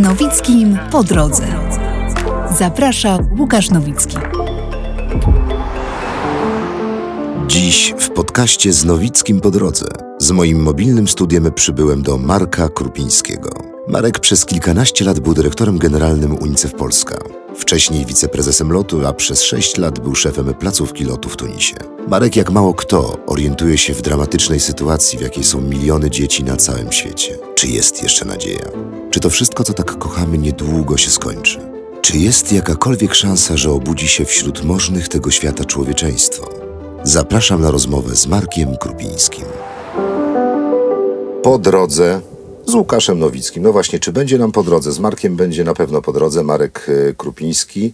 Nowickim po drodze. Zaprasza Łukasz Nowicki. Dziś w podcaście z Nowickim po drodze. Z moim mobilnym studiem przybyłem do Marka Krupińskiego. Marek przez kilkanaście lat był dyrektorem generalnym UNICEF Polska. Wcześniej wiceprezesem lotu, a przez sześć lat był szefem placówki lotu w Tunisie. Marek jak mało kto orientuje się w dramatycznej sytuacji, w jakiej są miliony dzieci na całym świecie. Czy jest jeszcze nadzieja? Czy to wszystko, co tak kochamy, niedługo się skończy? Czy jest jakakolwiek szansa, że obudzi się wśród możnych tego świata człowieczeństwo? Zapraszam na rozmowę z Markiem Krupińskim. Po drodze z Łukaszem Nowickim. No właśnie, czy będzie nam po drodze? Z Markiem będzie na pewno po drodze. Marek e, Krupiński.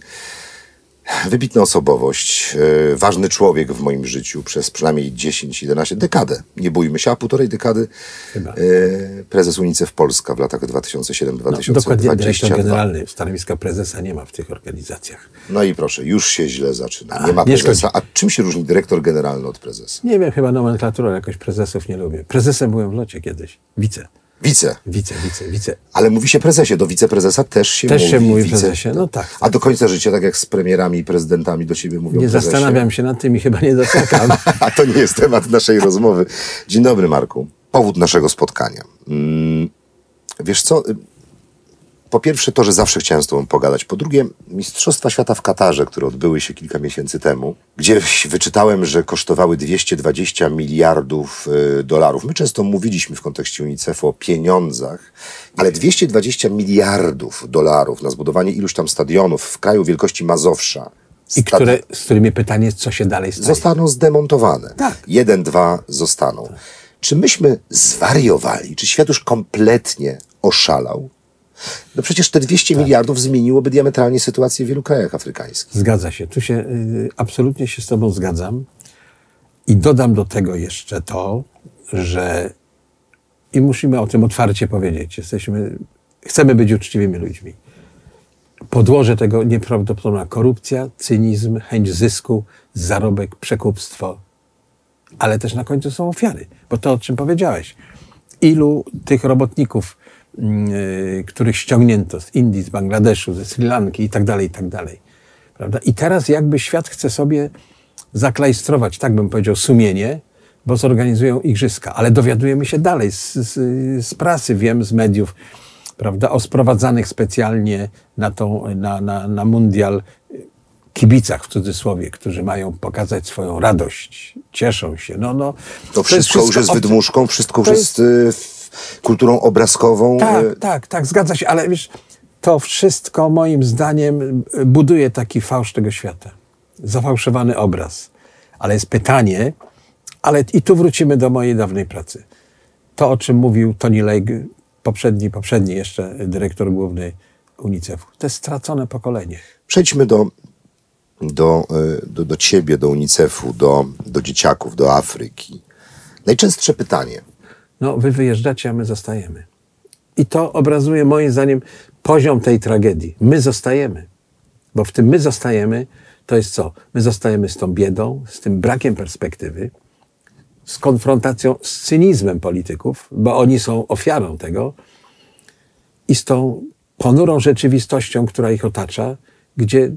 Wybitna osobowość, e, ważny człowiek w moim życiu przez przynajmniej 10-11 dekadę. Nie bójmy się, a półtorej dekady Chyba. e, prezes UNICEF Polska w latach 2007-2022. No, dokładnie dyrektor generalny stanowiska prezesa nie ma w tych organizacjach. No i proszę, już się źle zaczyna. Nie ma nie prezesa. A czym się różni dyrektor generalny od prezesa? Nie wiem, chyba nomenklatura jakoś prezesów nie lubię. Prezesem byłem w locie kiedyś. Wice. Wice. Wice, wice, wice. Ale mówi się prezesie, do wiceprezesa też się Też mówi. się mówi wice. prezesie, no tak, A do końca życia, tak jak z premierami i prezydentami do ciebie mówią Nie prezesie. zastanawiam się nad tym i chyba nie doczekam. A to nie jest temat naszej rozmowy. Dzień dobry, Marku. Powód naszego spotkania. Mm, wiesz co? Po pierwsze to, że zawsze chciałem z tobą pogadać. Po drugie, Mistrzostwa Świata w Katarze, które odbyły się kilka miesięcy temu, gdzie wyczytałem, że kosztowały 220 miliardów y, dolarów. My często mówiliśmy w kontekście UNICEF-u o pieniądzach, ale 220 miliardów dolarów na zbudowanie iluś tam stadionów w kraju wielkości Mazowsza. I które, z którymi pytanie jest, co się dalej stanie. zostaną zdemontowane. Tak. Jeden, dwa zostaną. Czy myśmy zwariowali? Czy świat już kompletnie oszalał? No przecież te 200 Tak. miliardów zmieniłoby diametralnie sytuację w wielu krajach afrykańskich. Zgadza się. Tu się y, absolutnie się z Tobą zgadzam. I dodam do tego jeszcze to, że i musimy o tym otwarcie powiedzieć. Jesteśmy, chcemy być uczciwymi ludźmi. Podłoże tego nieprawdopodobna korupcja, cynizm, chęć zysku, zarobek, przekupstwo. Ale też na końcu są ofiary. Bo to, o czym powiedziałeś. Ilu tych robotników, których ściągnięto z Indii, z Bangladeszu, ze Sri Lanki i tak dalej, i tak dalej. Prawda? I teraz jakby świat chce sobie zaklajstrować, tak bym powiedział, sumienie, bo zorganizują igrzyska. Ale dowiadujemy się dalej z, z, z prasy, wiem, z mediów, prawda, o sprowadzanych specjalnie na, tą, na, na, na mundial kibicach w cudzysłowie, którzy mają pokazać swoją radość, cieszą się. No, no, To jest wszystko już jest wydmuszką, wszystko już To jest, y, kulturą obrazkową. Tak, y, tak, tak, zgadza się, ale wiesz, to wszystko moim zdaniem buduje taki fałsz tego świata. Zafałszowany obraz. Ale jest pytanie, ale i tu wrócimy do mojej dawnej pracy. To, o czym mówił Tony Lake, poprzedni, poprzedni jeszcze dyrektor główny UNICEF-u. To jest stracone pokolenie. Przejdźmy do, do, y, do, do ciebie, do UNICEF-u, do, do dzieciaków, do Afryki. Najczęstsze pytanie. No, wy wyjeżdżacie, a my zostajemy. I to obrazuje moim zdaniem poziom tej tragedii. My zostajemy. Bo w tym my zostajemy, to jest co? My zostajemy z tą biedą, z tym brakiem perspektywy, z konfrontacją z cynizmem polityków, bo oni są ofiarą tego, i z tą ponurą rzeczywistością, która ich otacza, gdzie,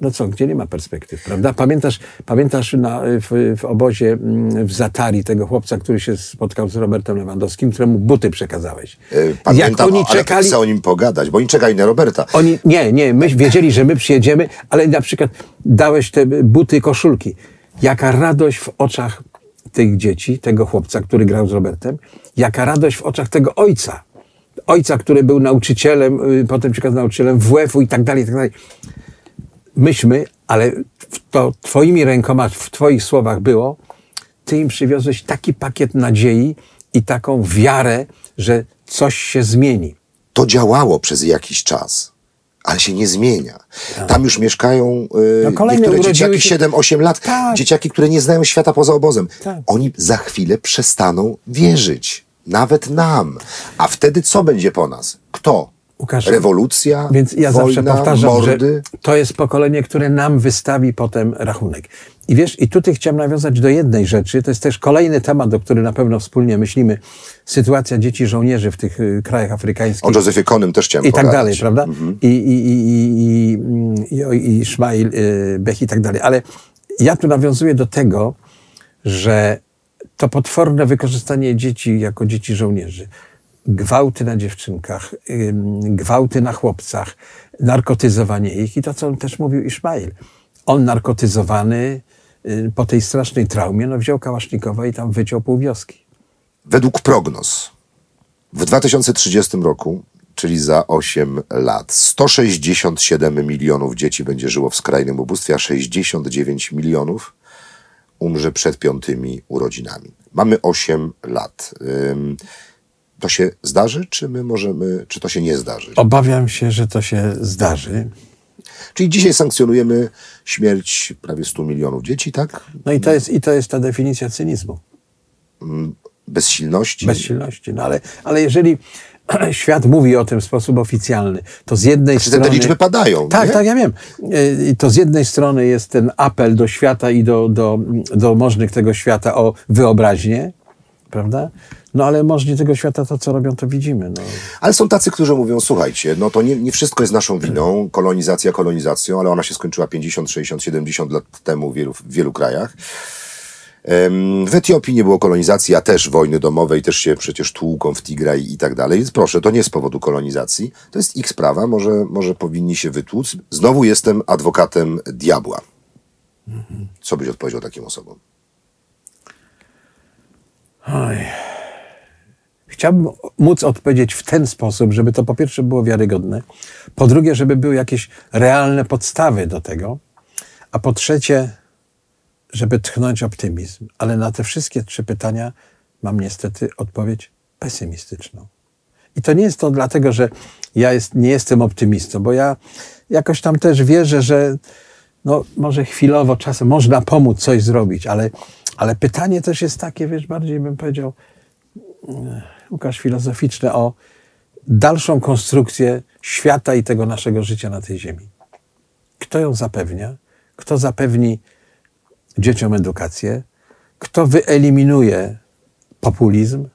no co, gdzie nie ma perspektyw, prawda? Pamiętasz, pamiętasz na, w, w obozie mm, w Zatari tego chłopca, który się spotkał z Robertem Lewandowskim, któremu buty przekazałeś. Y, Pamiętam, Jak oni ale czekali... chcę o nim pogadać, bo oni czekali na Roberta. Oni, nie, nie, my wiedzieli, że my przyjedziemy, ale na przykład dałeś te buty, koszulki. Jaka radość w oczach tych dzieci, tego chłopca, który grał z Robertem, jaka radość w oczach tego ojca. Ojca, który był nauczycielem, y, potem przykład nauczycielem WF-u i tak dalej, i tak dalej. Myśmy, ale to twoimi rękoma, w twoich słowach było, ty im przywiozłeś taki pakiet nadziei i taką wiarę, że coś się zmieni. to działało przez jakiś czas, ale się nie zmienia. Tam już mieszkają y, No niektóre dzieciaki się- 7-8 lat, Tak. dzieciaki, które nie znają świata poza obozem. Tak. Oni za chwilę przestaną wierzyć. Nawet nam. A wtedy co będzie po nas? Kto? Łukasz, Rewolucja, Więc ja wojna, zawsze powtarzam, mordy. że to jest pokolenie, które nam wystawi potem rachunek. I wiesz, i tutaj chciałem nawiązać do jednej rzeczy, to jest też kolejny temat, o którym na pewno wspólnie myślimy, sytuacja dzieci żołnierzy w tych y, krajach afrykańskich. O Józefie Konym też chciałem I tak pogadać. dalej, prawda? I, i, i, i, i, i, i Ismail y, Bech i tak dalej. Ale ja tu nawiązuję do tego, że to potworne wykorzystanie dzieci jako dzieci żołnierzy, gwałty na dziewczynkach, gwałty na chłopcach, narkotyzowanie ich i to, co on też mówił Ismail. On narkotyzowany y, po tej strasznej traumie, no wziął Kałasznikowa i tam wyciął pół wioski. Według prognoz w 2030 roku, czyli za 8 lat, 167 milionów dzieci będzie żyło w skrajnym ubóstwie, a 69 milionów umrze przed piątymi urodzinami. Mamy 8 lat. To się zdarzy, czy my możemy, czy to się nie zdarzy? Obawiam się, że to się zdarzy. Czyli dzisiaj sankcjonujemy śmierć prawie 100 milionów dzieci, tak? No i to jest, i to jest ta definicja cynizmu. Bezsilności. bezsilności. No ale, ale jeżeli świat mówi o tym w sposób oficjalny, to z jednej Znaczy, strony... te liczby padają, Tak, nie? tak, ja wiem. Y, I to z jednej strony jest ten apel do świata i do, do, do możnych tego świata o wyobraźnię, prawda? No ale możni tego świata to, co robią, to widzimy. No. Ale są tacy, którzy mówią, słuchajcie, no to nie, nie wszystko jest naszą winą, kolonizacja kolonizacją, ale ona się skończyła 50, 60, 70 lat temu w wielu, w wielu krajach. W Etiopii nie było kolonizacji, a też wojny domowej, też się przecież tłuką w Tigraj i tak dalej. Więc proszę, to nie z powodu kolonizacji. To jest ich sprawa, może, może powinni się wytłuc. Znowu jestem adwokatem diabła. Co byś odpowiedział takim osobom? Oj. Chciałbym móc odpowiedzieć w ten sposób, żeby to po pierwsze było wiarygodne, po drugie, żeby były jakieś realne podstawy do tego, a po trzecie, żeby tchnąć optymizm. Ale na te wszystkie trzy pytania mam niestety odpowiedź pesymistyczną. I to nie jest to dlatego, że ja jest, nie jestem optymistą, bo ja jakoś tam też wierzę, że no, może chwilowo czasem można pomóc coś zrobić, ale, ale pytanie też jest takie, wiesz, bardziej bym powiedział, Łukasz, filozoficzne o dalszą konstrukcję świata i tego naszego życia na tej ziemi. Kto ją zapewnia? Kto zapewni dzieciom edukację? Kto wyeliminuje populizm?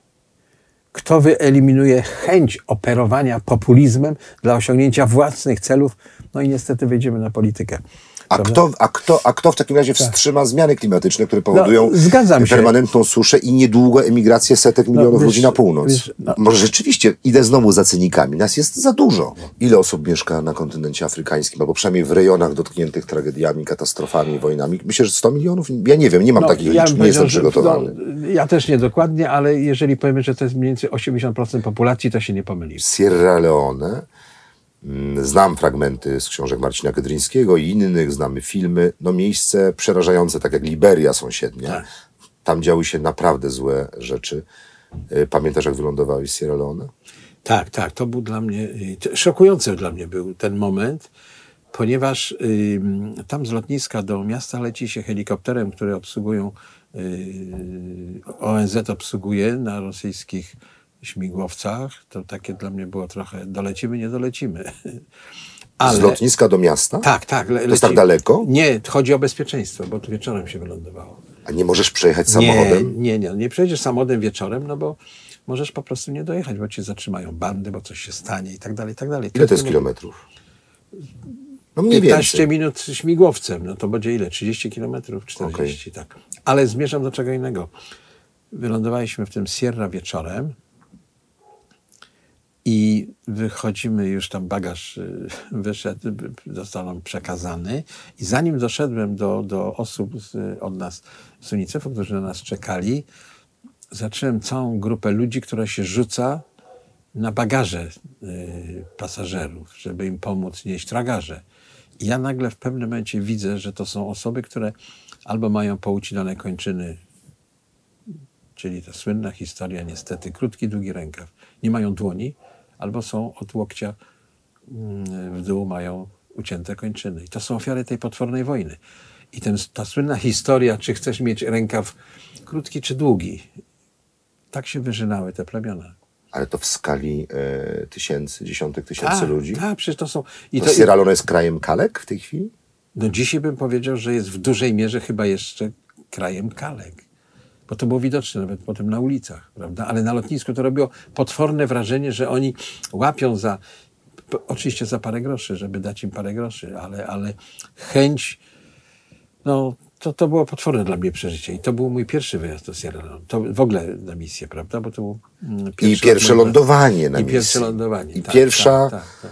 Kto wyeliminuje chęć operowania populizmem dla osiągnięcia własnych celów? No i niestety wejdziemy na politykę. A Prawda? kto, a, kto, a kto w takim razie wstrzyma zmiany klimatyczne, które powodują No, się. permanentną suszę i niedługo emigrację setek milionów wiesz, ludzi na północ? wiesz, no. Może rzeczywiście idę znowu za cynikami. Nas jest za dużo. Ile osób mieszka na kontynencie afrykańskim, albo przynajmniej w rejonach dotkniętych tragediami, katastrofami, wojnami? Myślę, że 100 milionów? Ja nie wiem, nie mam takich No, ja liczb, nie jestem przygotowany. No, ja też nie dokładnie, ale jeżeli powiemy, że to jest mniej więcej 80% populacji, to się nie pomylimy. Sierra Leone. Mm, Znam fragmenty z książek Marcina Kedryńskiego i innych, znamy filmy. No miejsce przerażające, tak jak Liberia sąsiednia. Tak. Tam działy się naprawdę złe rzeczy. Y, Pamiętasz, jak wylądowałeś w Sierra Leone? Tak, tak, to był dla mnie, y, szokujący dla mnie był ten moment, ponieważ y, tam z lotniska do miasta leci się helikopterem, które obsługują, y, ONZ obsługuje na rosyjskich śmigłowcach. To takie dla mnie było trochę, dolecimy, nie dolecimy. Z lotniska do miasta? Tak, tak. Le, To jest tak daleko? Nie, chodzi o bezpieczeństwo, bo tu wieczorem się wylądowało. A nie możesz przejechać samochodem? Nie, nie, nie. Nie przejedziesz samochodem wieczorem, no bo możesz po prostu nie dojechać, bo cię zatrzymają bandy, bo coś się stanie i tak dalej, i tak dalej. Ile to jest kilometrów? No mniej 15 więcej. minut śmigłowcem, no to będzie ile? 30 kilometrów, 40, tak. Ale zmierzam do czego innego. Wylądowaliśmy w tym Sierra wieczorem i wychodzimy, już tam bagaż y, wyszedł, został nam przekazany i zanim doszedłem do, do osób z, od nas z UNICEF-u, którzy na nas czekali, zacząłem całą grupę ludzi, która się rzuca na bagaże y, pasażerów, żeby im pomóc nieść tragarze. I ja nagle w pewnym momencie widzę, że to są osoby, które albo mają poucinane kończyny, czyli ta słynna historia niestety, krótki, długi rękaw, nie mają dłoni, albo są od łokcia mm, w dół mają ucięte kończyny. I to są ofiary tej potwornej wojny. I ten, ta słynna historia, czy chcesz mieć rękaw krótki czy długi, tak się wyżynały te plemiona. Ale to w skali e, tysięcy, dziesiątek tysięcy Tak, ludzi? Tak, przecież to są... I To to, Sierra Leone jest krajem kalek w tej chwili? no dzisiaj bym powiedział, że jest w dużej mierze chyba jeszcze krajem kalek. Bo to było widoczne nawet potem na ulicach, prawda? Ale na lotnisku to robiło potworne wrażenie, że oni łapią za, oczywiście za parę groszy, żeby dać im parę groszy, ale, ale chęć, no to, to było potworne dla mnie przeżycie. I to był mój pierwszy wyjazd do Sierra Leone. To w ogóle na misję, prawda? Bo to był mm, I pierwszy pierwsze lat mojego- lądowanie na I misji. pierwsze lądowanie. I tak, pierwsza, Tak, tak, tak.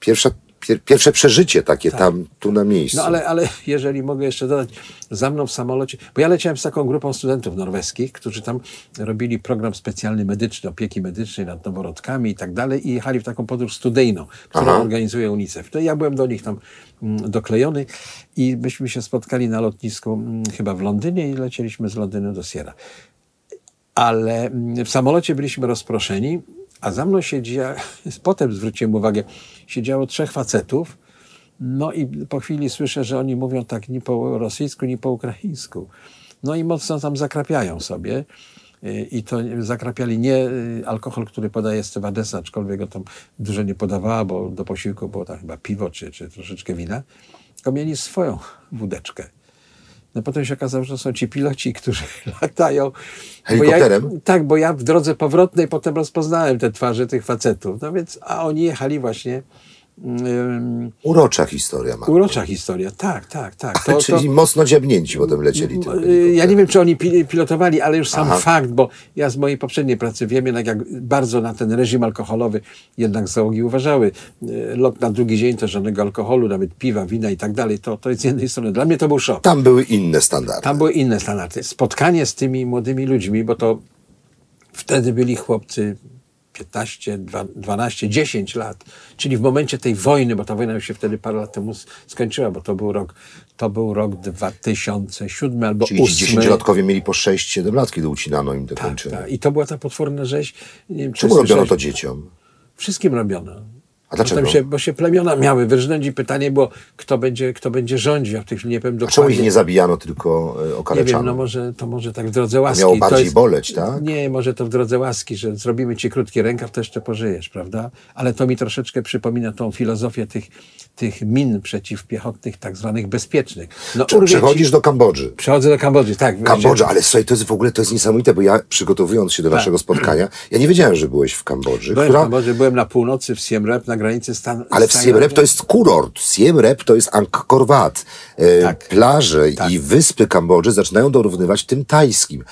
pierwsza, pier, pierwsze przeżycie takie tam, tu na miejscu. No ale, ale jeżeli mogę jeszcze dodać, za mną w samolocie, bo ja leciałem z taką grupą studentów norweskich, którzy tam robili program specjalny medyczny, opieki medycznej nad noworodkami i tak dalej i jechali w taką podróż studyjną, którą Aha. organizuje UNICEF. To ja byłem do nich tam mm, doklejony i myśmy się spotkali na lotnisku mm, chyba w Londynie i lecieliśmy z Londynu do Sierra. Ale mm, w samolocie byliśmy rozproszeni, a za mną siedzi, ja potem zwróciłem uwagę, siedziało trzech facetów, no i po chwili słyszę, że oni mówią tak ni po rosyjsku, ni po ukraińsku. No i mocno tam zakrapiają sobie. Y, I to zakrapiali nie y, alkohol, który podaje stewardesa, aczkolwiek go tam dużo nie podawała, bo do posiłku było tam chyba piwo czy, czy troszeczkę wina, tylko mieli swoją wódeczkę. No potem się okazało, że są ci piloci, którzy latają. Helikopterem? Bo ja, tak, bo ja w drodze powrotnej potem rozpoznałem te twarze tych facetów. No więc, a oni jechali właśnie ym, Urocza historia, Marku. Urocza historia, tak, tak, tak. To, Czyli to, mocno dziabnięci potem lecieli ja nie wiem, czy oni pi- pilotowali, ale już sam Aha. fakt, bo ja z mojej poprzedniej pracy wiem jednak, jak bardzo na ten reżim alkoholowy jednak załogi uważały. Y, Lot na drugi dzień to żadnego alkoholu, nawet piwa, wina i tak dalej, to, to jest z jednej strony. Dla mnie to był szok. Tam były inne standardy. Tam były inne standardy. Spotkanie z tymi młodymi ludźmi, bo to wtedy byli chłopcy 15, dwa- 12, 10 lat, czyli w momencie tej wojny, bo ta wojna już się wtedy parę lat temu skończyła, bo to był rok, to był rok 2007 albo Czyli ci 2008. dziesięciolatkowie mieli po 6-7 lat, kiedy ucinano im te Tak, kończyny. tak. I to była ta potworna rzeź. Nie wiem, czy Czemu robiono to dzieciom? Wszystkim robiono. A dlaczego? Bo, się, bo się plemiona miały wyrżnąć i pytanie było, kto będzie, kto będzie rządził. Ja w tej chwili nie powiem A dokładnie. czemu ich nie zabijano, tylko e, Nie okaleczano? wiem, no może, to może tak w drodze łaski. miało To bardziej jest- boleć, tak? Nie, może to w drodze łaski, że zrobimy ci krótki rękaw, to jeszcze pożyjesz, prawda? Ale to mi troszeczkę przypomina tą filozofię tych, tych min przeciwpiechotnych, tak zwanych bezpiecznych. No, Czy urwie ci- Przechodzisz do Kambodży. Przechodzę do Kambodży, tak. Kambodża, ale słuchaj, to jest w ogóle to jest niesamowite, bo ja przygotowując się do naszego spotkania, ja nie wiedziałem, że byłeś w Kambodży, Byłem która, w Kambodży, byłem na północy, w Siem Reap, na granicy Stan ale w Siem Reap to jest kurort, Siem Reap to jest Angkor Wat. E, Tak. Plaże Tak. i wyspy Kambodży zaczynają dorównywać tym tajskim.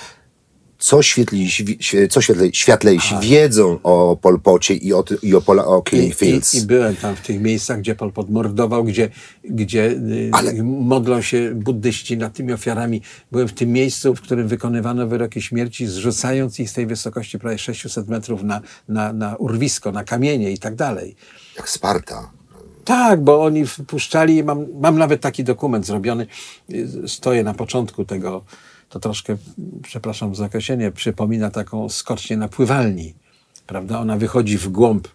Co, świetlejsi, świe- co świetlej, światlejsi wiedzą o Polpocie i o, i o, Pola, o I, i, Fields. I byłem tam w tych miejscach, gdzie Pol Pot mordował, gdzie, gdzie y, Ale- modlą się buddyści nad tymi ofiarami. Byłem w tym miejscu, w którym wykonywano wyroki śmierci, zrzucając ich z tej wysokości prawie 600 metrów na, na, na urwisko, na kamienie i tak dalej. Jak Sparta. Tak, bo oni wpuszczali, mam, mam nawet taki dokument zrobiony, y, stoję na początku tego, to troszkę, przepraszam za określenie, przypomina taką skocznię na pływalni, prawda? Ona wychodzi w głąb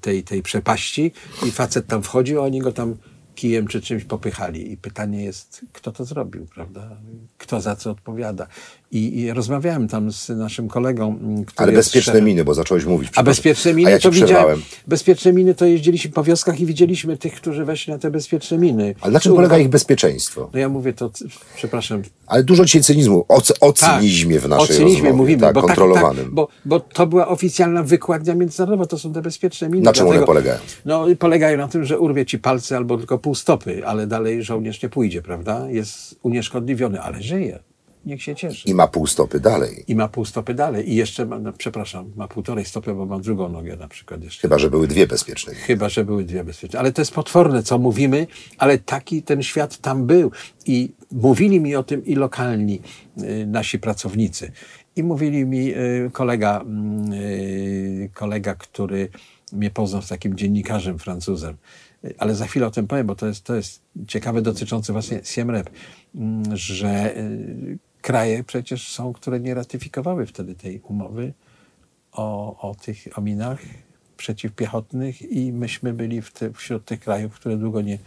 tej, tej przepaści i facet tam wchodzi, a oni go tam kijem czy czymś popychali. I pytanie jest, kto to zrobił, prawda? Kto za co odpowiada? I, i rozmawiałem tam z naszym kolegą, który Ale bezpieczne szefem- miny, bo zacząłeś mówić. a bezpieczne miny A ja to widziałem. Bezpieczne miny to jeździliśmy po wioskach i widzieliśmy tych, którzy weszli na te bezpieczne miny. Ale na czym polega ich bezpieczeństwo? No ja mówię to, przepraszam. Ale dużo dzisiaj cynizmu, o, o Tak, cynizmie w naszej o cynizmie rozmowie, mówimy, tak, bo, kontrolowanym. Tak, bo, bo to była oficjalna wykładnia międzynarodowa, to są te bezpieczne miny. Na czym one polegają? No polegają na tym, że urwie ci palce albo tylko pół stopy, ale dalej żołnierz nie pójdzie, prawda? Jest unieszkodliwiony, ale żyje. Niech się cieszy. I ma pół stopy dalej. I ma pół stopy dalej. I jeszcze, ma, no, przepraszam, ma półtorej stopy, bo ma drugą nogę na przykład jeszcze. Chyba, że były dwie bezpieczne. Chyba, że były dwie bezpieczne. Ale to jest potworne, co mówimy, ale taki ten świat tam był. I mówili mi o tym i lokalni y, nasi pracownicy. I mówili mi y, kolega, mm, y, kolega, który mnie poznał z takim dziennikarzem Francuzem. Y, Ale za chwilę o tym powiem, bo to jest, to jest ciekawe dotyczące właśnie Siem Reap, mm, że y, kraje przecież są, które nie ratyfikowały wtedy tej umowy o, o tych o minach przeciwpiechotnych i myśmy byli te, wśród tych krajów, które długo nie,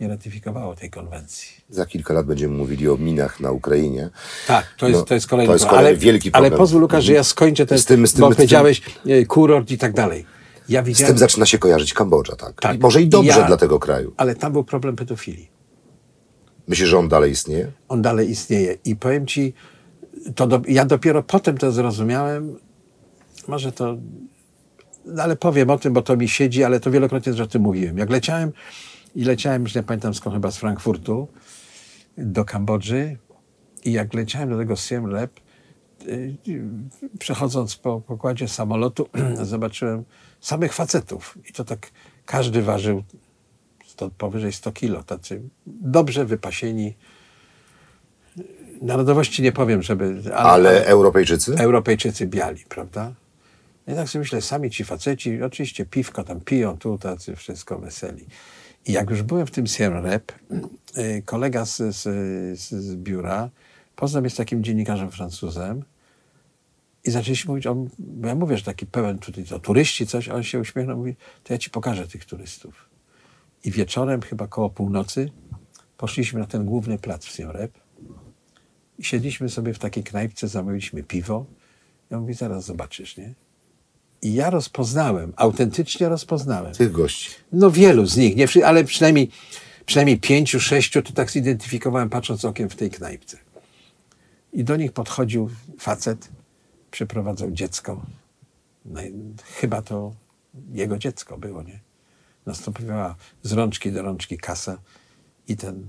nie ratyfikowało tej konwencji. Za kilka lat będziemy mówili o minach na Ukrainie. Tak, to jest, No, to jest kolejny to jest problem. kolejny wielki Ale problem. pozwól, Lukasz, że ja skończę ten, Z tym- z tym- bo z tym- powiedziałeś e, kurort i tak dalej. Ja Z widziałem, tym zaczyna się kojarzyć Kambodża, tak. Tak. I może i dobrze Ja- dla tego kraju. ale tam był problem pedofilii. Myślisz, że on dalej istnieje? On dalej istnieje. I powiem ci, to do, ja dopiero potem to zrozumiałem, może to, no ale powiem o tym, bo to mi siedzi, ale to wielokrotnie też o tym mówiłem. Jak leciałem i leciałem, już nie pamiętam skąd, chyba z Frankfurtu do Kambodży i jak leciałem do tego Siem Reap, y, przechodząc po pokładzie samolotu, zobaczyłem samych facetów. I to tak każdy ważył 100, powyżej 100 kilo, tacy dobrze wypasieni. Narodowości nie powiem, żeby... Ale, Europejczycy? Europejczycy biali, prawda? I tak sobie myślę, sami ci faceci, oczywiście piwko tam piją, tu tacy wszystko weseli. I jak już byłem w tym Siem Rep, y, kolega z, z, z, biura poznał mnie z takim dziennikarzem Francuzem i zaczęliśmy mówić, on, bo ja mówię, że taki pełen tutaj to turyści coś, a on się uśmiechnął, mówi, to ja ci pokażę tych turystów. I wieczorem, chyba koło północy, poszliśmy na ten główny plac w Siem Rep i siedliśmy sobie w takiej knajpce, zamówiliśmy piwo. Ja mówię, zaraz zobaczysz, nie? I ja rozpoznałem, autentycznie rozpoznałem. Tych gości. No wielu z nich, nie, ale przynajmniej, przynajmniej pięciu, sześciu to tak zidentyfikowałem patrząc okiem w tej knajpce. I do nich podchodził facet, przyprowadzał dziecko. No, chyba to jego dziecko było, nie? Następowała z rączki do rączki kasa i ten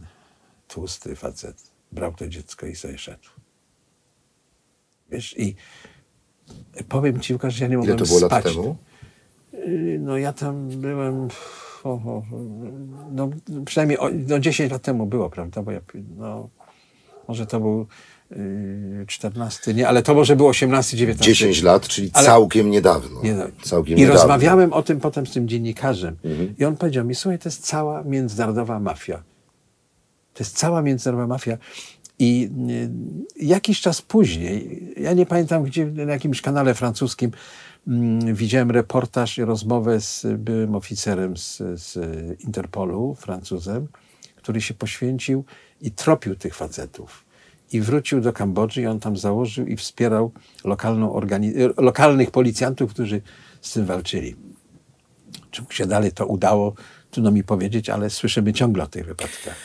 tłusty facet brał to dziecko i sobie szedł. Wiesz, i powiem ci, Łukasz, ja nie Ile mogłem to było spać. lat temu? Y, No ja tam byłem, o, o, no przynajmniej o, no 10 lat temu było, prawda, bo ja, no, może to był 14, nie, ale to może było 18, 19. 10 lat, czyli Ale- całkiem niedawno. Nie. Całkiem I niedawno. rozmawiałem o tym potem z tym dziennikarzem. Mhm. I on powiedział mi, słuchaj, to jest cała międzynarodowa mafia. To jest cała międzynarodowa mafia. I y, jakiś czas później, ja nie pamiętam gdzie, na jakimś kanale francuskim, mm, widziałem reportaż i rozmowę z byłym oficerem z, z Interpolu, Francuzem, który się poświęcił i tropił tych facetów. I wrócił do Kambodży i on tam założył i wspierał organi- lokalnych policjantów, którzy z tym walczyli. Czy mu się dalej to udało, trudno mi powiedzieć, ale słyszymy ciągle o tych wypadkach.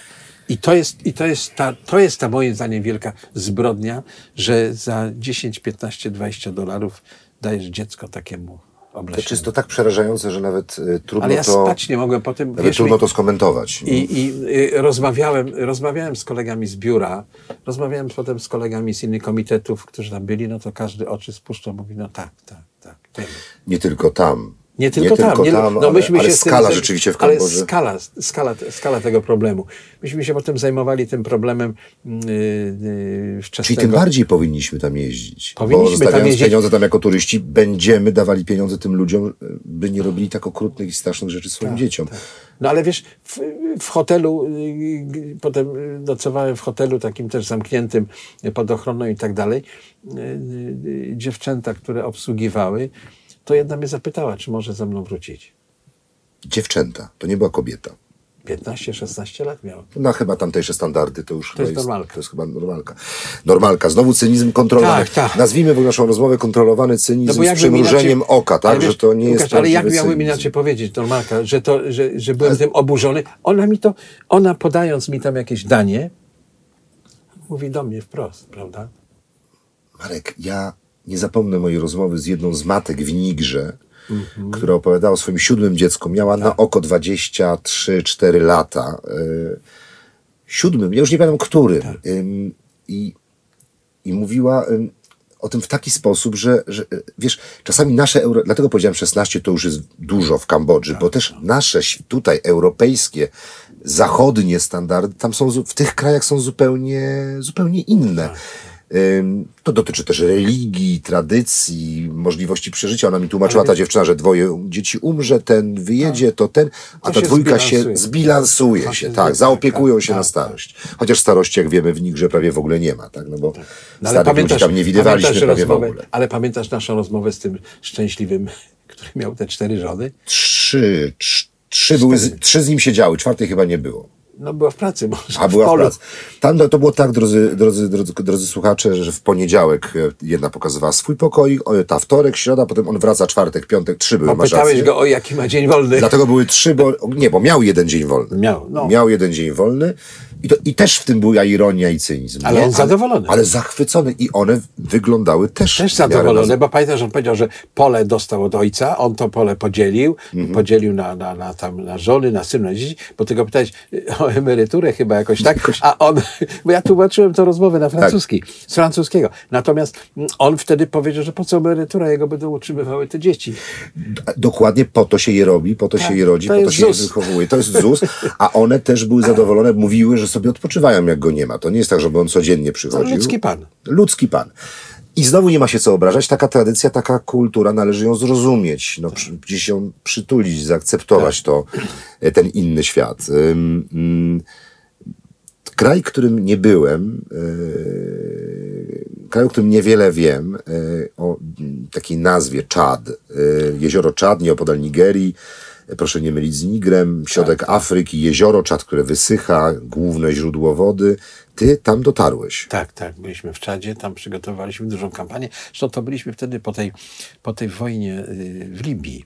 I to jest, i to jest, ta, to jest ta moim zdaniem wielka zbrodnia, że za 10, 15, 20 dolarów dajesz dziecko takiemu To obleśnemu. czysto tak przerażające, że nawet y, trudno Ale ja to... spać nie mogłem potem. Nawet wiesz, trudno mi- to skomentować. i, i y, rozmawiałem, rozmawiałem z kolegami z biura, rozmawiałem potem z kolegami z innych komitetów, którzy tam byli, no to każdy oczy spuszczał, mówi, no tak, tak, tak, wiemy. Nie tylko tam. Nie tylko tam. nie, tam no ale, myśmy ale się tym skala zaj- rzeczywiście w Ale Kambodży. skala, skala, skala tego problemu. Myśmy się potem zajmowali tym problemem yy, yy, wczesnego... Czyli tym bardziej powinniśmy tam jeździć. Powinniśmy bo tam jeździć. pieniądze tam jako turyści, będziemy dawali pieniądze tym ludziom, y, by nie robili tak okrutnych i strasznych rzeczy swoim Tak, dzieciom. No ale wiesz, w, w hotelu, yy, potem nocowałem w hotelu takim też zamkniętym pod ochroną i tak dalej. Yy, yy, Dziewczęta, które obsługiwały, to jedna mnie zapytała, czy może ze mną wrócić. Dziewczęta, to nie była kobieta. 15-16 lat miała. No chyba tamtejsze standardy to już chyba jest normalka. To jest chyba normalka. Normalka. Znowu cynizm kontrolowany. Tak, tak. Nazwijmy w naszą rozmowę kontrolowany cynizm z jakbym przymrużeniem inaczej- oka, tak? ale że wiesz, to nie jest Łukasz, Ale jak miałem cynizm. inaczej powiedzieć, Normalka, że, to, że, że byłem tym oburzony? Ona mi to, ona podając mi tam jakieś danie, mówi do mnie wprost, prawda? Marek, ja nie zapomnę mojej rozmowy z jedną z matek w Nigrze, Mhm. która opowiadała o swoim siódmym dziecku. Miała Tak. na oko 23-4 lata. Y, siódmym, ja już nie pamiętam którym. Tak. I, I mówiła o tym w taki sposób, że, że y, wiesz, czasami nasze euro, dlatego powiedziałem 16 to już jest dużo w Kambodży, Tak, bo też nasze ś- tutaj europejskie, zachodnie standardy tam są, w tych krajach są zupełnie, zupełnie inne. Tak, To dotyczy też religii, tradycji, możliwości przeżycia. Ona mi tłumaczyła, Ale ta dziewczyna, że dwoje dzieci umrze, ten wyjedzie, to ten, a ta dwójka się zbilansuje. się, tak, zaopiekują tak, się na tak, starość. Chociaż starości, jak wiemy, w Nigrze prawie w ogóle nie ma, tak, no bo No, starych ludzi tam nie widywaliśmy pamiętasz prawie w ogóle. Ale pamiętasz naszą rozmowę z tym szczęśliwym, który miał te cztery żony? Trzy, trz- trzy, były z, trzy z nim siedziały, czwartej chyba nie było. No była w pracy, może A była w w pracy. Tam to, to było tak, drodzy, drodzy, drodzy, drodzy słuchacze, że w poniedziałek e, jedna pokazywała swój pokój, o, ta wtorek, środa, potem on wraca czwartek, piątek, trzy były, Pytałeś go, o jaki ma dzień wolny. Dlatego były trzy, bo nie, bo miał jeden dzień wolny. Miał, no. Miał jeden dzień wolny i, to, i też w tym była ironia i cynizm. Ale nie? on zadowolony. Ale zachwycony i one wyglądały też Też na- bo pamiętasz, on powiedział, że pole dostał od ojca, on to pole podzielił, Mhm. podzielił na, na, na, tam, na żony, na synu, na dzieci, bo ty go pytałeś o emeryturę chyba jakoś tak, a on, bo ja tłumaczyłem to rozmowę na francuski, Tak. z francuskiego. Natomiast mm, on wtedy powiedział, że po co emerytura, jego będą utrzymywały te dzieci. Dokładnie po to się je robi, po to Tak, się je rodzi, to po to się je ZUS. wychowuje. To jest ZUS, a one też były zadowolone, mówiły, że sobie odpoczywają, jak go nie ma. To nie jest tak, żeby on codziennie przychodził. ludzki pan. Ludzki pan. I znowu nie ma się co obrażać. Taka tradycja, taka kultura, należy ją zrozumieć, no, przy, gdzieś ją przytulić, zaakceptować to, e, ten inny świat. Ym, kraj, którym nie byłem, e, kraju, o którym niewiele wiem, e, o mm, takiej nazwie Czad. E, jezioro Czad, nieopodal Nigerii, proszę nie mylić z Nigrem, środek Afryki, jezioro Czad, które wysycha, główne źródło wody. Ty tam dotarłeś. Tak, tak, byliśmy w Czadzie, tam przygotowaliśmy dużą kampanię. Zresztą to byliśmy wtedy po tej, po tej wojnie y, w Libii.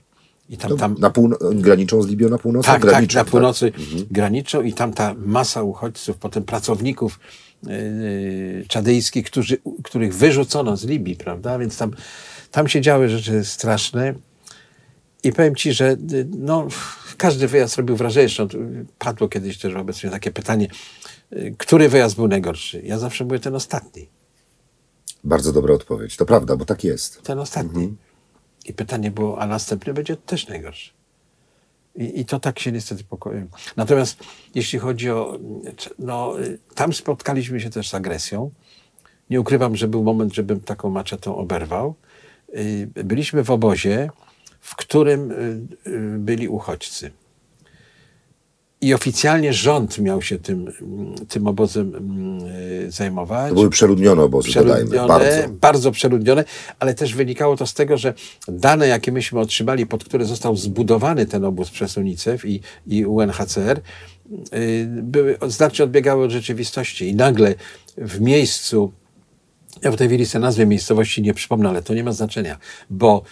I tam, tam Na półno- graniczą z Libią na północy? Tak, tak, graniczą, na północy graniczą i tam ta masa uchodźców, potem pracowników yy, czadyjskich, którzy, których wyrzucono z Libii, prawda? Więc tam, tam się działy rzeczy straszne. I powiem ci, że y, no, każdy wyjazd robił wrażenie. Zresztą padło kiedyś też wobec mnie takie pytanie, y, który wyjazd był najgorszy? Ja zawsze byłem ten ostatni. Bardzo dobra odpowiedź. To prawda, bo tak jest. Ten ostatni. I pytanie było, a następny będzie też najgorszy. I, I to tak się niestety pokoju. Natomiast jeśli chodzi o. No, y, tam spotkaliśmy się też z agresją. Nie ukrywam, że był moment, żebym taką maczetą oberwał. Byliśmy w obozie, w którym y, y, byli uchodźcy. I oficjalnie rząd miał się tym, tym obozem mm, y, zajmować To były przeludnione obozy, przeludnione, Bardzo. bardzo przeludnione, ale też wynikało to z tego, że dane, jakie myśmy otrzymali, pod które został zbudowany ten obóz przez UNICEF i, i UNHCR, były, znacznie odbiegały od rzeczywistości. I nagle w miejscu, ja w tej chwili sobie nazwę miejscowości nie przypomnę, ale to nie ma znaczenia, bo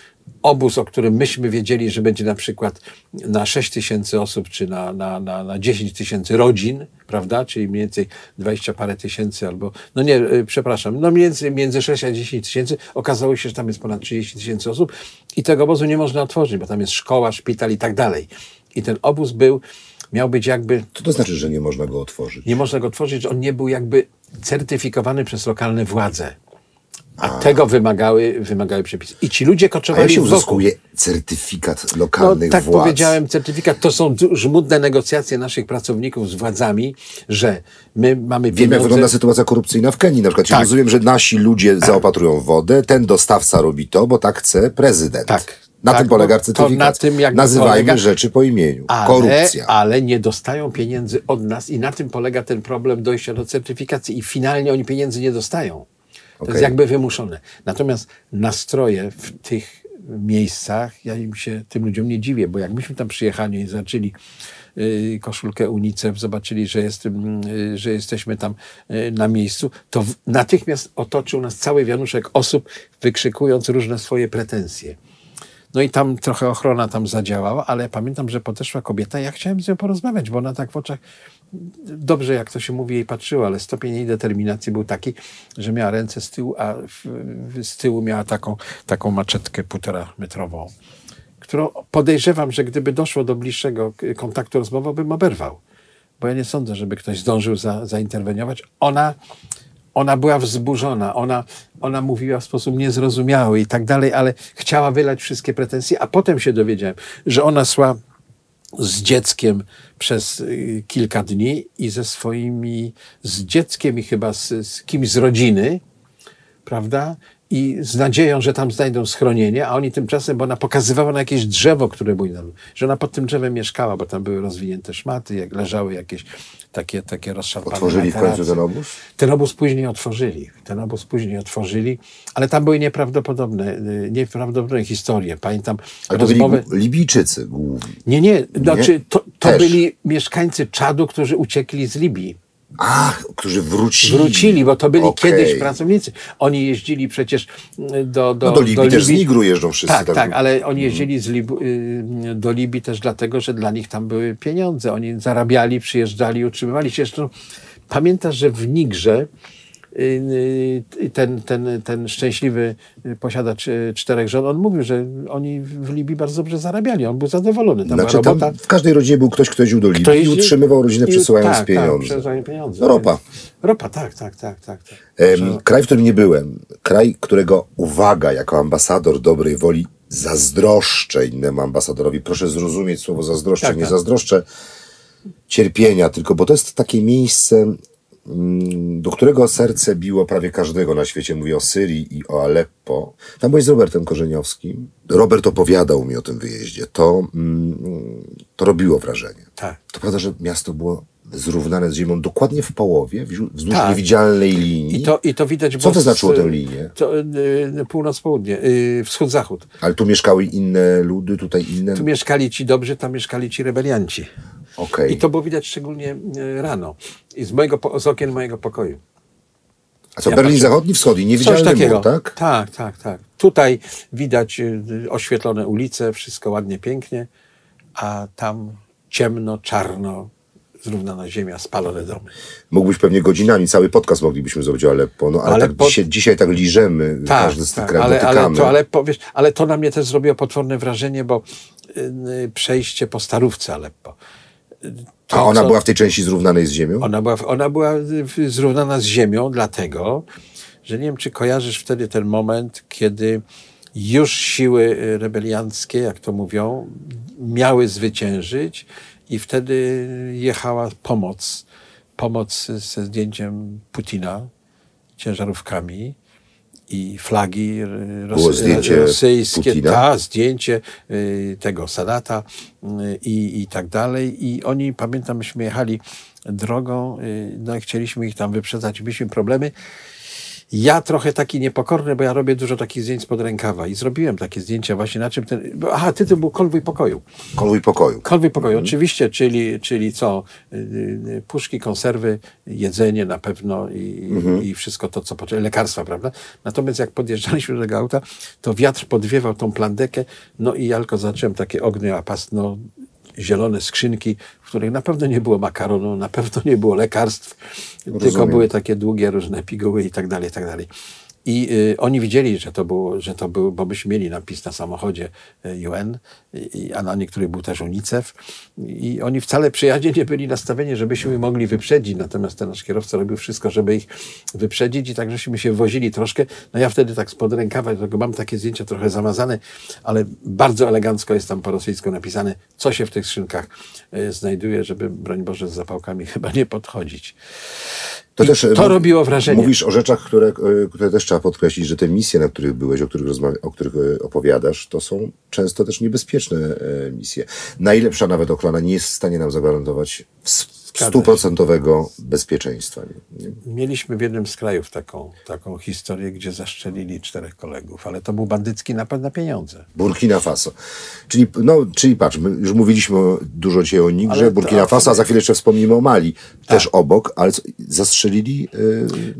obóz, o którym myśmy wiedzieli, że będzie na przykład na 6 tysięcy osób, czy na, na, na, na 10 tysięcy rodzin, prawda, czyli mniej więcej 20 parę tysięcy, albo, no nie, y, przepraszam, no więcej między 6 a 10 tysięcy, okazało się, że tam jest ponad 30 tysięcy osób i tego obozu nie można otworzyć, bo tam jest szkoła, szpital i tak dalej. I ten obóz był, miał być jakby Co to znaczy, że nie można go otworzyć? nie można go tworzyć, że on nie był jakby certyfikowany przez lokalne władze. A, tego wymagały, wymagały przepisy. I ci ludzie A koczowali jak się wokół. uzyskuje certyfikat No, lokalnych tak władz? powiedziałem, certyfikat to są żmudne negocjacje naszych pracowników z władzami, że my mamy Wiem, pieniądze. jak wygląda sytuacja korupcyjna w Kenii. Na przykład Tak. rozumiem, że nasi ludzie zaopatrują wodę, ten dostawca robi to, bo tak chce prezydent. Tak. Na Tak, tym polega certyfikat. na tym jakby Nazywajmy polega- rzeczy po imieniu. ale, Korupcja. ale nie dostają pieniędzy od nas i na tym polega ten problem dojścia do certyfikacji i finalnie oni pieniędzy nie dostają. To Okej. jest jakby wymuszone. Natomiast nastroje w tych miejscach, ja im się, tym ludziom nie dziwię, bo jak myśmy tam przyjechali i zaczęli y, koszulkę UNICEF, zobaczyli, że, jest, y, że jesteśmy tam y, na miejscu, to w, natychmiast otoczył nas cały wianuszek osób, wykrzykując różne swoje pretensje. No i tam trochę ochrona tam zadziałała, ale pamiętam, że podeszła kobieta i ja chciałem z nią porozmawiać, bo ona tak w oczach dobrze, jak to się mówi, jej patrzyła, ale stopień jej determinacji był taki, że miała ręce z tyłu, a z tyłu miała taką, taką maczetkę półtora metrową, którą podejrzewam, że gdyby doszło do bliższego kontaktu rozmowowego, bym oberwał. Bo ja nie sądzę, żeby ktoś zdążył za, zainterweniować. Ona, ona była wzburzona, ona, ona mówiła w sposób niezrozumiały i tak dalej, ale chciała wylać wszystkie pretensje, a potem się dowiedziałem, że ona szła z dzieckiem przez y, kilka dni i ze swoimi, z dzieckiem i chyba z, z kimś z rodziny, prawda? I z nadzieją, że tam znajdą schronienie, a oni tymczasem, bo ona pokazywała na jakieś drzewo, które było tam, że ona pod tym drzewem mieszkała, bo tam były rozwinięte szmaty, jak leżały jakieś takie, takie rozszarpane Otworzyli w końcu ten obóz? Ten obóz później otworzyli. Ten obóz później otworzyli, ale tam były nieprawdopodobne, y, nieprawdopodobne historie. Pamiętam Ale to byli rozmowę... Libijczycy głównie. Nie, nie, znaczy to, to byli mieszkańcy Czadu, którzy uciekli z Libii. Ach, którzy wrócili. Wrócili, bo to byli Okej. kiedyś pracownicy. Oni jeździli przecież mm, do, do, No do Libii też z Nigru jeżdżą wszyscy. Tak, tak, ale Mhm. oni jeździli z Lib- y, do Libii też dlatego, że dla nich tam były pieniądze. Oni zarabiali, przyjeżdżali, utrzymywali się. Zresztą pamiętasz, że w Nigrze y, y, ten, ten, ten szczęśliwy posiadacz y, czterech żon, on mówił, że oni w Libii bardzo dobrze zarabiali. On był zadowolony. Tam Znaczy, była tam robota. w każdej rodzinie był ktoś, kto jeździł do Libii i utrzymywał rodzinę, przesyłając tak, pieniądze. Tak, pieniądze. No, ropa. Ropa, tak, tak, tak, tak. tak. Em, Kraj, w którym nie byłem, kraj, którego uwaga, jako ambasador dobrej woli, zazdroszczę innemu ambasadorowi. Proszę zrozumieć słowo zazdroszczę. Tak, nie tak. zazdroszczę cierpienia, tylko bo to jest takie miejsce, do którego serce biło prawie każdego na świecie. Mówię o Syrii i o Aleppo. Tam byłeś z Robertem Korzeniowskim. Robert opowiadał mi o tym wyjeździe. To, mm, to robiło wrażenie. Tak. To prawda, że miasto było zrównane z ziemią dokładnie w połowie, wzdłuż Tak. niewidzialnej linii. I to, I to widać Co było to znaczyło tę linię? To, y, północ-południe, y, wschód-zachód. Ale tu mieszkały inne ludy, tutaj inne. Tu mieszkali ci dobrzy, tam mieszkali ci rebelianci. Okej. I to było widać szczególnie y, rano. I z, mojego, z okien mojego pokoju. A co, ja Berlin patrzę- Zachodni, Wschodni, Coś niewidzialny takiego. mur, tak? Tak, tak, tak. Tutaj widać y, y, oświetlone ulice, wszystko ładnie, pięknie, a tam ciemno, czarno, zrównana ziemia, spalone domy. Mógłbyś pewnie godzinami, cały podcast moglibyśmy zrobić o Aleppo, no ale Ale tak po- dzisiaj, dzisiaj tak liżemy, każdy z tych tak, ale, ale, to, ale, to na mnie też zrobiło potworne wrażenie, bo y, y, przejście po starówce Aleppo. To, A ona co- była w tej części zrównanej z ziemią? Ona była, ona była zrównana z ziemią, dlatego, że nie wiem, czy kojarzysz wtedy ten moment, kiedy już siły y, rebelianckie, jak to mówią, miały zwyciężyć i wtedy jechała pomoc. Pomoc ze zdjęciem Putina, ciężarówkami i flagi y, zdjęcie rosyjskie, Putina? ta, zdjęcie y, tego Sadata y, i, i tak dalej. I oni, pamiętam, myśmy jechali drogą, y, no i chcieliśmy ich tam wyprzedzać, mieliśmy problemy. Ja trochę taki niepokorny, bo ja robię dużo takich zdjęć spod rękawa i zrobiłem takie zdjęcia właśnie na czym ten... Aha, tytuł był Konwój Pokoju. Konwój pokoju. Konwój pokoju, oczywiście, czyli, czyli co? Y, y, Puszki, konserwy, jedzenie na pewno i, i wszystko to, co potrzeba, lekarstwa, prawda? Natomiast jak podjeżdżaliśmy do tego auta, to wiatr podwiewał tą plandekę, no i ja tylko zacząłem takie ognie, a pasno zielone skrzynki, w których na pewno nie było makaronu, na pewno nie było lekarstw, tylko Rozumiem. były takie długie różne piguły i tak dalej, i tak dalej. I y, oni widzieli, że to było, że to był, bo myśmy mieli napis na samochodzie y, UN, i, a na niektórych był też UNICEF. I oni wcale przy jadzie nie byli nastawieni, żebyśmy mogli wyprzedzić. Natomiast ten nasz kierowca robił wszystko, żeby ich wyprzedzić i tak żeśmy się wozili troszkę. No ja wtedy tak spod rękawa, dlatego mam takie zdjęcia trochę zamazane, ale bardzo elegancko jest tam po rosyjsku napisane, co się w tych skrzynkach y, znajduje, żeby, broń Boże, z zapałkami chyba nie podchodzić. To, I też, e, to robiło wrażenie. Mówisz o rzeczach, które, e, które też trzeba podkreślić, że te misje, na których byłeś, o których, o których e, opowiadasz, to są często też niebezpieczne e, misje. Najlepsza nawet ochrona nie jest w stanie nam zagwarantować. Stuprocentowego bezpieczeństwa. Mieliśmy w jednym z krajów taką, taką historię, gdzie zaszczelili czterech kolegów, ale to był bandycki napad na pieniądze. Burkina Faso. Czyli, no, czyli patrz, już mówiliśmy dużo dzisiaj o Nigrze, Ale to- Burkina Faso, a za chwilę jeszcze wspomnimy o Mali, też obok, ale zastrzelili...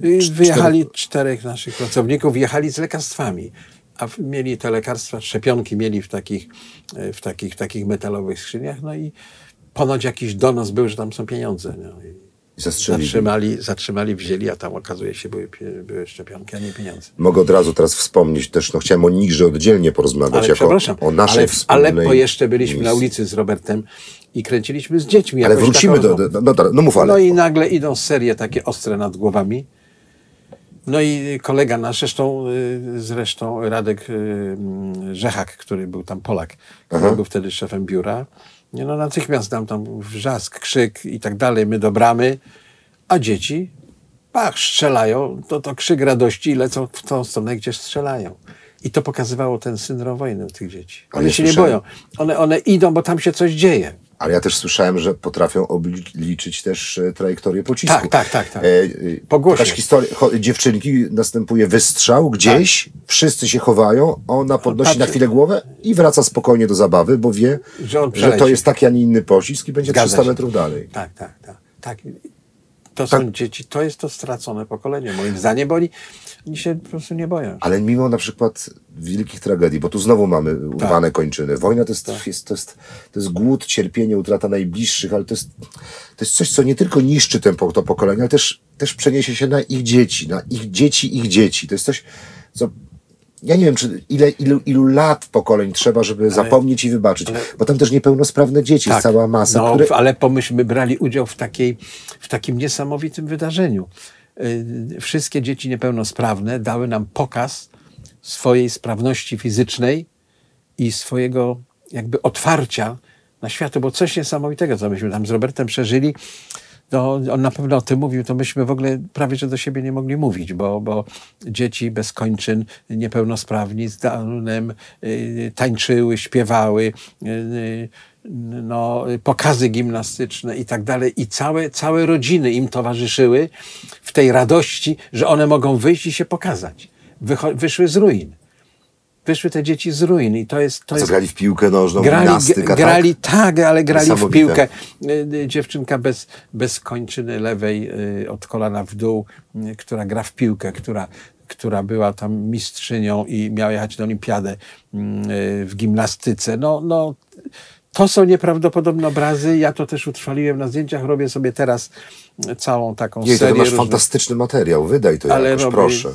cz- Wyjechali czterech naszych pracowników, jechali z lekarstwami. A mieli te lekarstwa, szczepionki mieli w takich, e, w takich, takich metalowych skrzyniach, no i ponoć jakiś donos był, że tam są pieniądze. No. I I zastrzelili. zatrzymali, zatrzymali, wzięli, a tam okazuje się były, były szczepionki, a nie pieniądze. Mogę od razu teraz wspomnieć też, no chciałem o Nigrze oddzielnie porozmawiać, Ale jako o naszej ale wspólnej Aleppo jeszcze byliśmy na ulicy z Robertem i kręciliśmy z dziećmi. Ale wrócimy taką- do, do, no, dobra, no mów ale. No i nagle idą serie takie ostre nad głowami. No i kolega nasz, zresztą, y, zresztą Radek y, mm, Rzechak, który był tam Polak, który był wtedy szefem biura, nie, no natychmiast dam tam wrzask, krzyk i tak dalej, my do bramy, a dzieci, pach, strzelają, to, to krzyk radości i lecą w tą stronę, gdzie strzelają. I to pokazywało ten syndrom wojny u tych dzieci. One ja się nie słyszałem- boją. One, one idą, bo tam się coś dzieje. Ale ja też słyszałem, że potrafią obliczyć też e, trajektorię pocisku. Tak, tak, tak, tak. E, e, Po głosie. Jakaś historia, dziewczynki, następuje wystrzał gdzieś, wszyscy się chowają, ona podnosi patrzy. na chwilę głowę i wraca spokojnie do zabawy, bo wie, Że że to jest taki, a nie inny pocisk i będzie Zgadza 300 się. metrów dalej. Tak, tak, tak. tak. To Tak. są dzieci, to jest to stracone pokolenie, moim zdaniem, bo oni, oni się po prostu nie boją. Ale mimo na przykład wielkich tragedii, bo tu znowu mamy urwane kończyny. Wojna to jest, Tak. jest, to, jest, to jest głód, cierpienie, utrata najbliższych, ale to jest, to jest coś, co nie tylko niszczy ten, po- to pokolenie, ale też, też przeniesie się na ich dzieci, na ich dzieci, ich dzieci. To jest coś, co ja nie wiem, czy ile, ilu, ilu lat pokoleń trzeba, żeby zapomnieć i wybaczyć. Bo tam też niepełnosprawne dzieci, jest cała masa, no, które... ale pomyślmy, brali udział w, takiej, w takim niesamowitym wydarzeniu. Yy, Wszystkie dzieci niepełnosprawne dały nam pokaz swojej sprawności fizycznej i swojego jakby otwarcia na świat. To było coś niesamowitego, co myśmy tam z Robertem przeżyli. No, on na pewno o tym mówił, to myśmy w ogóle prawie że do siebie nie mogli mówić, bo, bo dzieci bez kończyn, niepełnosprawni, z Downem, y, tańczyły, śpiewały, y, y, no, pokazy gimnastyczne i tak dalej. I całe, całe rodziny im towarzyszyły w tej radości, że one mogą wyjść i się pokazać. Wycho- wyszły z ruin. Wyszły te dzieci z ruin i to jest... To jest Zagrali w piłkę nożną, grali, gimnastyka, grali tak? tak, ale grali w piłkę. Y, y, Dziewczynka bez, bez kończyny lewej y, od kolana w dół, która gra w piłkę, która, która była tam mistrzynią i miała jechać na olimpiadę y, w gimnastyce. No, no, to są nieprawdopodobne obrazy. Ja to też utrwaliłem na zdjęciach. Robię sobie teraz całą taką Nie, to serię ty masz różnych- fantastyczny materiał, wydaj to Ale jakoś, robię- proszę.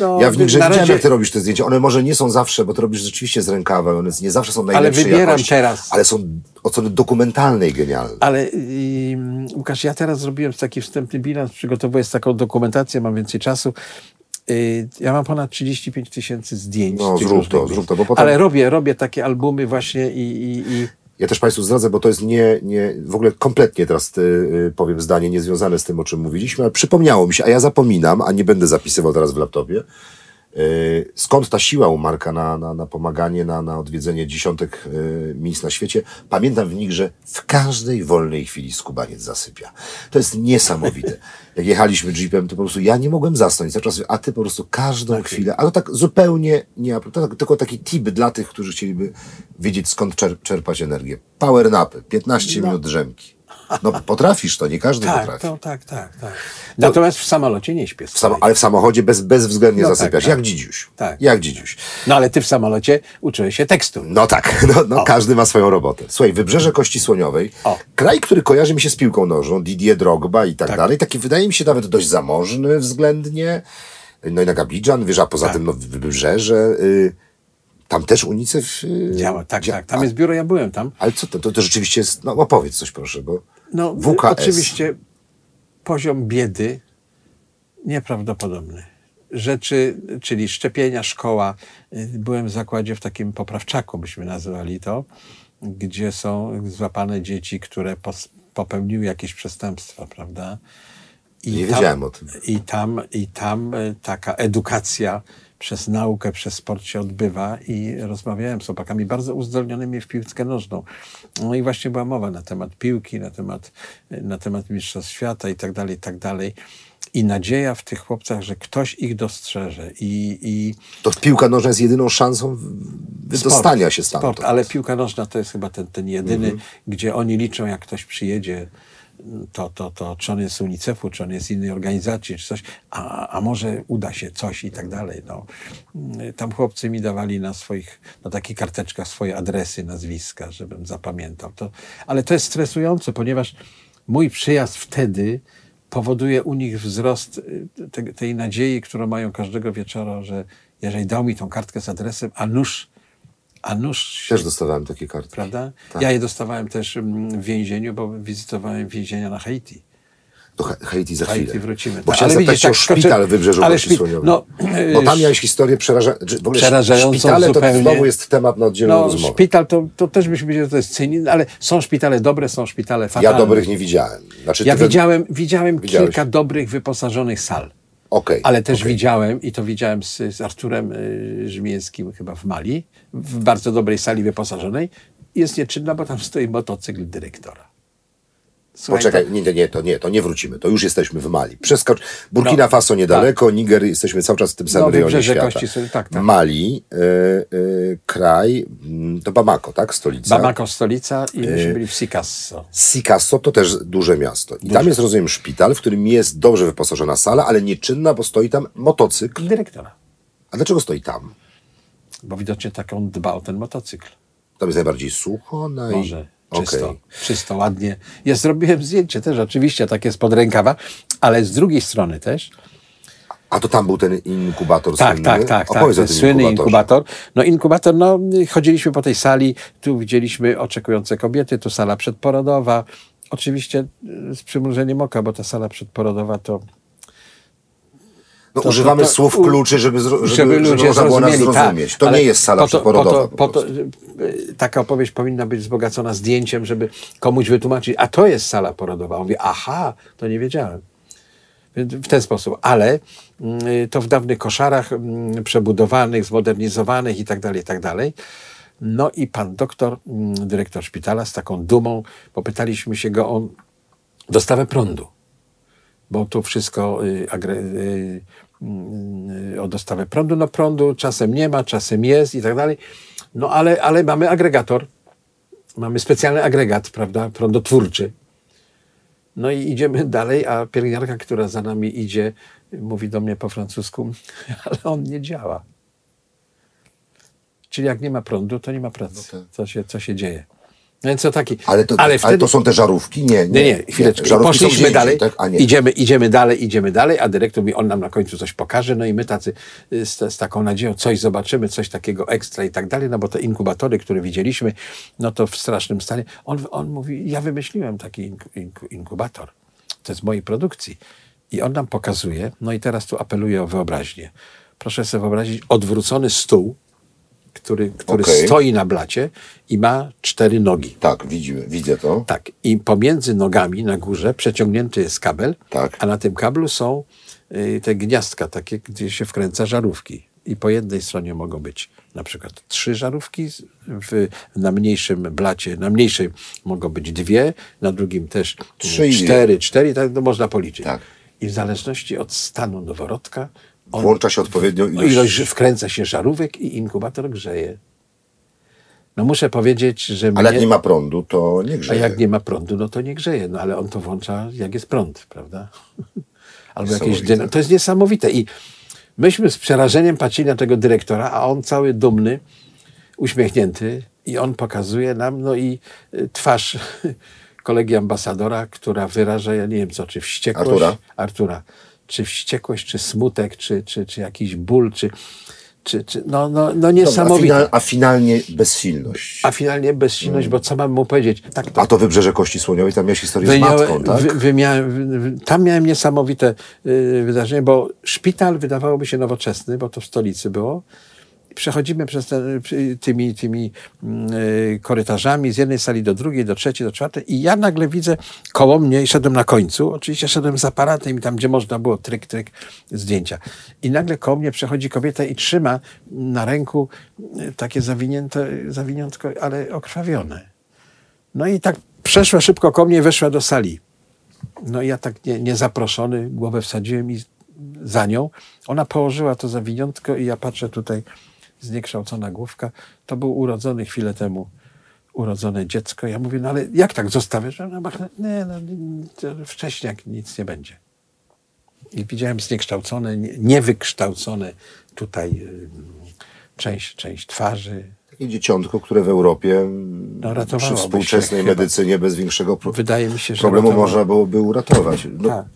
no, ja w nich na widziałem, razie- jak ty robisz te zdjęcia. One może nie są zawsze, bo to robisz rzeczywiście z rękawa, one nie zawsze są najlepszej wybieram jakości, teraz. ale są od strony dokumentalnej genialne. Ale i, Łukasz, ja teraz zrobiłem taki wstępny bilans, przygotowuję taką dokumentację, mam więcej czasu. Y, Ja mam ponad 35 tysięcy zdjęć. No, zrób to, zrób to, bo potem- Ale robię, robię takie albumy właśnie i, i, i Ja też Państwu zdradzę, bo to jest nie, nie w ogóle kompletnie teraz y, y, powiem zdanie niezwiązane z tym, o czym mówiliśmy, ale przypomniało mi się, a ja zapominam, a nie będę zapisywał teraz w laptopie, skąd ta siła u Marka na, na, na pomaganie, na, na odwiedzenie dziesiątek y, miejsc na świecie. Pamiętam w nich, że w każdej wolnej chwili skubaniec zasypia. To jest niesamowite. Jak jechaliśmy jeepem, to po prostu ja nie mogłem zasnąć. Cały czas, a ty po prostu każdą chwilę, a to tak zupełnie nie, to tak, tylko taki tip dla tych, którzy chcieliby wiedzieć skąd czer- czerpać energię. Power napy, 15 minut drzemki. No potrafisz to, nie każdy tak, potrafi. to, tak, tak, tak. Natomiast w samolocie nie śpię. W samo, ale w samochodzie bez, bezwzględnie No tak, zasypiasz, tak. jak dzidziuś. Tak. Jak dzidziuś. No ale ty w samolocie uczyłeś się tekstu. No tak, no, no każdy ma swoją robotę. Słuchaj, Wybrzeże Kości Słoniowej, O. kraj, który kojarzy mi się z piłką nożną, Didier Drogba i tak, Tak. dalej, taki wydaje mi się nawet dość zamożny względnie, no i na Abidżan, wiesz, a poza Tak. tym no, Wybrzeże, y, tam też UNICEF y, Działa, tak, dzia- tak. Tam jest biuro, ja byłem tam. Ale co to, to, to rzeczywiście jest, no opowiedz coś proszę, bo No, WKS. oczywiście poziom biedy nieprawdopodobny. Rzeczy, czyli szczepienia, szkoła. Byłem w zakładzie w takim poprawczaku, byśmy nazywali to, gdzie są złapane dzieci, które popełniły jakieś przestępstwa, prawda? I Nie wiedziałem o tym. I tam, I tam y, taka edukacja przez naukę, przez sport się odbywa i rozmawiałem z chłopakami bardzo uzdolnionymi w piłkę nożną. No i właśnie była mowa na temat piłki, na temat, na temat Mistrzostw Świata i tak dalej, i tak dalej. I nadzieja w tych chłopcach, że ktoś ich dostrzeże i, i to piłka nożna jest jedyną szansą wydostania się stamtąd. Sport, ale piłka nożna to jest chyba ten, ten jedyny, Mhm. gdzie oni liczą, jak ktoś przyjedzie, to, to, to czy on jest z UNICEF-u, czy on jest z innej organizacji, czy coś, a, a może uda się coś i tak dalej. No. Tam chłopcy mi dawali na swoich, na takich karteczkach swoje adresy, nazwiska, żebym zapamiętał. To, ale to jest stresujące, ponieważ mój przyjazd wtedy powoduje u nich wzrost y, te, tej nadziei, którą mają każdego wieczora, że jeżeli dał mi tą kartkę z adresem, a nuż, a nuż się Też dostawałem takie karty. prawda? Tak. Ja je dostawałem też mm, w więzieniu, bo wizytowałem więzienia na Haiti. Do Ha- Haiti za Haiti chwilę. wrócimy. Bo Tak, chciałem ale zapytać o tak skoczę- szpital w Wybrzeżu ale szpi- Słoniowej. no, Bo tam y, miałeś historię ogóle Przerażającą szpitale to zupełnie. znowu jest temat na oddzielną No, rozmowę. szpital to, to też byśmy powiedzieli, że to jest cynizm, ale są szpitale dobre, są szpitale Ja fatalne. dobrych nie widziałem. Znaczy, Ja widziałem, widziałem kilka dobrych, wyposażonych sal. Okej. Ale też okej. widziałem, i to widziałem z, z Arturem y, chyba w Mali, w bardzo dobrej sali wyposażonej jest nieczynna, bo tam stoi motocykl dyrektora. Słuchaj, Poczekaj, nie, nie, nie, to nie, to nie wrócimy, to już jesteśmy w Mali. Przeskocz, Burkina Faso niedaleko, Niger, jesteśmy cały czas w tym samym No, rejonie świata. Słonecznej, tak, tak. Mali, e, e, kraj, mm, to Bamako, tak, stolica. Bamako stolica i myśmy byli w Sikasso. Sikasso to też duże miasto. I tam jest, rozumiem, szpital, w którym jest dobrze wyposażona sala, ale nieczynna, bo stoi tam motocykl. Dyrektora. A dlaczego stoi tam? Bo widocznie tak on dba o ten motocykl. Tam jest najbardziej sucho, naj... Może czysto, Okej. czysto, ładnie. Ja zrobiłem zdjęcie też, oczywiście takie spod rękawa, ale z drugiej strony też. A to tam był ten inkubator Tak, słynny? tak, tak, tak. Opowiedz słynny inkubator. No inkubator, no chodziliśmy po tej sali, tu widzieliśmy oczekujące kobiety, tu sala przedporodowa. Oczywiście y, z przymrużeniem oka, bo ta sala przedporodowa to No, to- używamy to- to- słów kluczy, żeby, żeby, żeby, żeby, ludzie można było nas zrozumieli. zrozumieć. tak, to nie jest sala po przeporodowa. Po po y, taka opowieść powinna być wzbogacona zdjęciem, żeby komuś wytłumaczyć, a to jest sala porodowa. On mówi, aha, to nie wiedziałem. W ten sposób, ale y, to w dawnych koszarach mm, przebudowanych, zmodernizowanych i tak dalej, i tak dalej. No i pan doktor, mm, dyrektor szpitala z taką dumą, popytaliśmy się go o dostawę prądu bo tu wszystko y, y, y, o dostawę prądu. No prądu czasem nie ma, czasem jest i tak dalej. No ale, ale mamy agregator. Mamy specjalny agregat, prawda, prądotwórczy. No i idziemy dalej, a pielęgniarka, która za nami idzie, mówi do mnie po francusku, ale on nie działa. Czyli jak nie ma prądu, to nie ma pracy. No tak. Co się, co się dzieje? Więc co taki. Ale to, ale, wtedy- to są te żarówki? Nie, nie, nie, chwileczkę. Są poszliśmy dalej, tak? Nie. idziemy, idziemy dalej, idziemy dalej, a dyrektor mi, on nam na końcu coś pokaże, no i my tacy y, z, z taką nadzieją coś zobaczymy, coś takiego ekstra i tak dalej, no bo te inkubatory, które widzieliśmy, no to w strasznym stanie. On, on mówi, ja wymyśliłem taki ink, ink, inkubator, to jest mojej produkcji. I on nam pokazuje, no i teraz tu apeluję o wyobraźnię. Proszę sobie wyobrazić odwrócony stół, który, który Okej. stoi na blacie i ma cztery nogi. Tak, widzimy, widzę to. Tak, i pomiędzy nogami na górze przeciągnięty jest kabel, Tak. a na tym kablu są y, te gniazdka takie, gdzie się wkręca żarówki. I po jednej stronie mogą być na przykład trzy żarówki, w, na mniejszym blacie, na mniejszej mogą być dwie, na drugim też Trzy y, i dwie. cztery, cztery, tak to można policzyć. Tak. I w zależności od stanu noworodka on, Włącza się odpowiednio no, ilość... ilość wkręca się żarówek i inkubator grzeje. No muszę powiedzieć, że Ale jak mnie- nie ma prądu, to nie a grzeje. jak nie ma prądu, no to nie grzeje, no ale on to włącza, jak jest prąd, prawda? Albo jakieś To jest niesamowite. I myśmy z przerażeniem patrzyli na tego dyrektora, a on cały dumny, uśmiechnięty i on pokazuje nam, no i y, twarz kolegi ambasadora, która wyraża, ja nie wiem co, czy wściekłość. Artura. Artura. Czy wściekłość, czy smutek, czy, czy, czy jakiś ból, czy, czy, czy no, no, no Dobra, a, niesamowite. final, a finalnie bezsilność. A finalnie bezsilność, bo co mam mu powiedzieć? Tak, to A to wybrzeże Kości Słoniowej, tam miałeś historię z matką, tak? wy, wymiałem, wy, wy, tam miałem niesamowite y, wydarzenie, bo szpital wydawałoby się nowoczesny, bo to w stolicy było. Przechodzimy przez te, tymi, tymi mm, y, korytarzami z jednej sali do drugiej, do trzeciej, do czwartej i ja nagle widzę koło mnie i szedłem na końcu, oczywiście szedłem z aparatem i tam, gdzie można było tryk, tryk, zdjęcia. I nagle koło mnie przechodzi kobieta i trzyma na ręku y, takie zawinięte, zawiniątko, ale okrwawione. No i tak przeszła szybko ko mnie, weszła do sali. No i ja tak nie, niezaproszony głowę wsadziłem i za nią. Ona położyła to zawiniątko i ja patrzę tutaj, zniekształcona główka. To był urodzony chwilę temu urodzone dziecko. Ja mówię, no ale jak tak zostawiasz? Ona machnę, nie, no, wcześniej nic nie będzie. I widziałem zniekształcone, nie- niewykształcone tutaj y, część, część twarzy, Takie dzieciątko, które w Europie No, przy współczesnej chyba. medycynie bez większego pro- Wydaje mi się, problemu można byłoby uratować. No, Tak.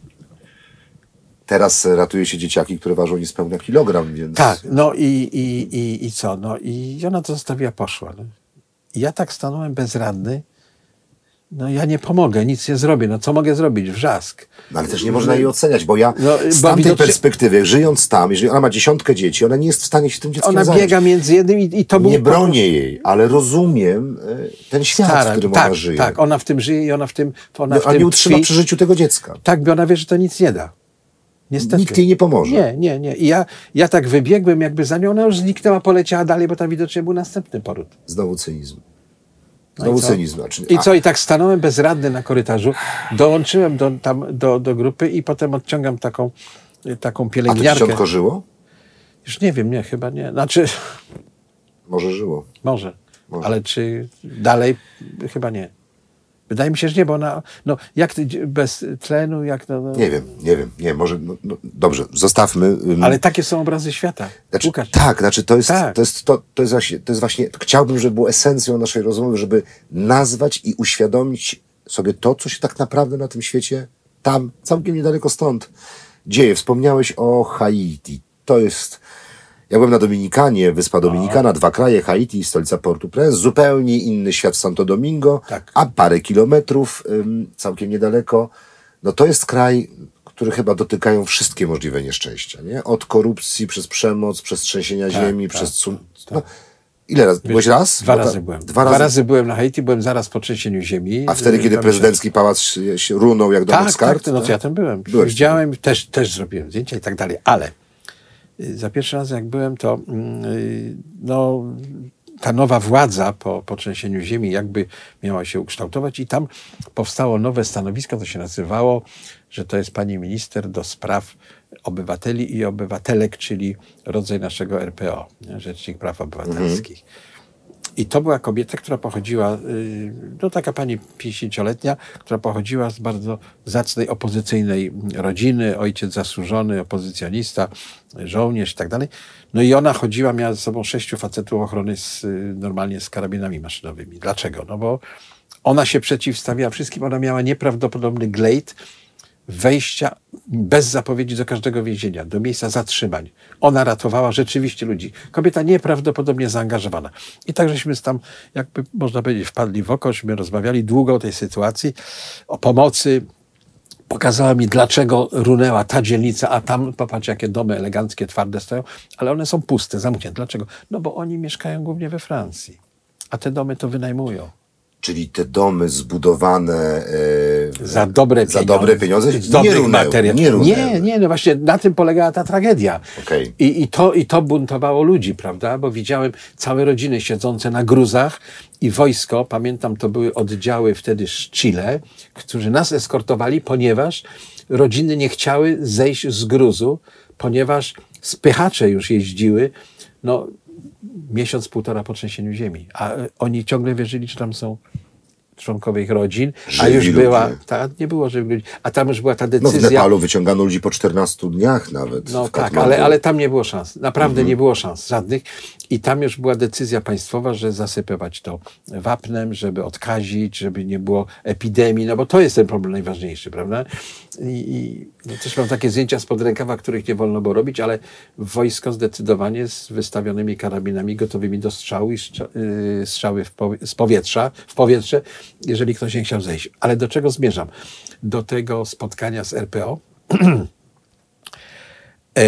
Teraz ratuje się dzieciaki, które ważą niespełna kilogram, więc... Tak, no i, i, i, i co? No i ona to zostawiła, poszła. No. I ja tak stanąłem bezradny. No ja nie pomogę, nic nie zrobię. No co mogę zrobić? Wrzask. No, ale też nie można jej oceniać, bo ja No, z tamtej widocznie- perspektywy, żyjąc tam, jeżeli ona ma dziesiątkę dzieci, ona nie jest w stanie się tym dzieckiem Ona zająć. biega między jednym i, i to był... Nie bronię jej, ale rozumiem e, ten świat, w którym tak, ona żyje. tak, ona w tym żyje i ona w tym ona w a tym nie utrzyma tkwi. przy życiu tego dziecka. Tak, bo ona wie, że to nic nie da. Niestety. Nikt jej nie pomoże. Nie, nie, nie. I ja, ja tak wybiegłem jakby za nią, ona już zniknęła, poleciała dalej, bo tam widocznie był następny poród. Znowu cynizm. No Znowu i co? cynizm. Znaczy, I co, i tak stanąłem bezradny na korytarzu, dołączyłem do, tam, do, do grupy i potem odciągam taką, taką A to pielęgniarkę. dzieciątko żyło? Już nie wiem, nie, chyba nie. Znaczy, Może żyło. może, Może. ale czy dalej? Chyba nie. Wydaje mi się, że nie, bo ona, no, jak bez tlenu, jak no, no Nie wiem, nie wiem, nie, może, no, no, dobrze, zostawmy. ym, Ale takie są obrazy świata. Znaczy, Łukasz, tak, znaczy to jest, Tak. To, jest to, to jest właśnie, to jest właśnie, chciałbym, żeby było esencją naszej rozmowy, żeby nazwać i uświadomić sobie to, co się tak naprawdę na tym świecie, tam, całkiem niedaleko stąd, dzieje. Wspomniałeś o Haiti. To jest, ja byłem na Dominikanie, wyspa Dominikana, dwa kraje, Haiti i stolica Port-au-Prince, zupełnie inny świat Santo Domingo, Tak. a parę kilometrów, ym, całkiem niedaleko, no to jest kraj, który chyba dotykają wszystkie możliwe nieszczęścia, nie? Od korupcji, przez przemoc, przez trzęsienia ziemi, tak, przez... Sun... No, ile razy? Byłeś raz? Dwa ta- razy byłem. Dwa razy. byłem na Haiti, byłem zaraz po trzęsieniu ziemi. A wtedy, Y, kiedy prezydencki pałac się, się runął jak domek Tak, z kart? tak, no to ja tam byłem. Byłeś Widziałem, też, też zrobiłem zdjęcia i tak dalej, ale za pierwszy raz jak byłem, to mm, y, no, ta nowa władza po, po trzęsieniu ziemi jakby miała się ukształtować i tam powstało nowe stanowisko, to się nazywało, że to jest pani minister do spraw obywateli i obywatelek, czyli rodzaj naszego RPO? Rzecznik Praw Obywatelskich. I to była kobieta, która pochodziła, y, no taka pani 50-letnia, która pochodziła z bardzo zacnej opozycyjnej rodziny, ojciec zasłużony, opozycjonista, żołnierz i tak dalej. No i ona chodziła, miała ze sobą sześciu facetów ochrony z, y, normalnie z karabinami maszynowymi. Dlaczego? No bo ona się przeciwstawiała wszystkim, ona miała nieprawdopodobny glejt, wejścia bez zapowiedzi do każdego więzienia, do miejsca zatrzymań. Ona ratowała rzeczywiście ludzi. Kobieta nieprawdopodobnie zaangażowana. I tak żeśmy tam, jakby można powiedzieć, wpadli w oko, żeśmy rozmawiali długo o tej sytuacji, o pomocy. Pokazała mi, dlaczego runęła ta dzielnica, a tam, popatrz, jakie domy eleganckie, twarde stoją, ale one są puste, zamknięte. Dlaczego? No bo oni mieszkają głównie we Francji, a te domy to wynajmują. Czyli te domy zbudowane e, Za dobre za pieniądze. dobre pieniądze nie runęły, nie runęły. nie, nie, no właśnie na tym polegała ta tragedia. Okej. I, i, to, I to buntowało ludzi, prawda? Bo widziałem całe rodziny siedzące na gruzach i wojsko, pamiętam, to były oddziały wtedy z Chile, którzy nas eskortowali, ponieważ rodziny nie chciały zejść z gruzu, ponieważ spychacze już jeździły, no miesiąc, półtora po trzęsieniu ziemi. A e, oni ciągle wierzyli, że tam są członkowie ich rodzin, a Żywi już była, ludzie. ta, nie było żywych ludzi, a tam już była ta No w decyzja. Nepalu wyciągano ludzi po 14 dniach nawet. No tak, ale, ale tam nie było szans. Naprawdę Mhm. nie było szans żadnych. I tam już była decyzja państwowa, że zasypywać to wapnem, żeby odkazić, żeby nie było epidemii, no bo to jest ten problem najważniejszy, prawda? I, i no też mam takie zdjęcia spod rękawa, których nie wolno było robić, ale wojsko zdecydowanie z wystawionymi karabinami gotowymi do strzału i yy, strzały w powie, z powietrza, w powietrze, jeżeli ktoś nie chciał zejść. Ale do czego zmierzam? Do tego spotkania z RPO. E,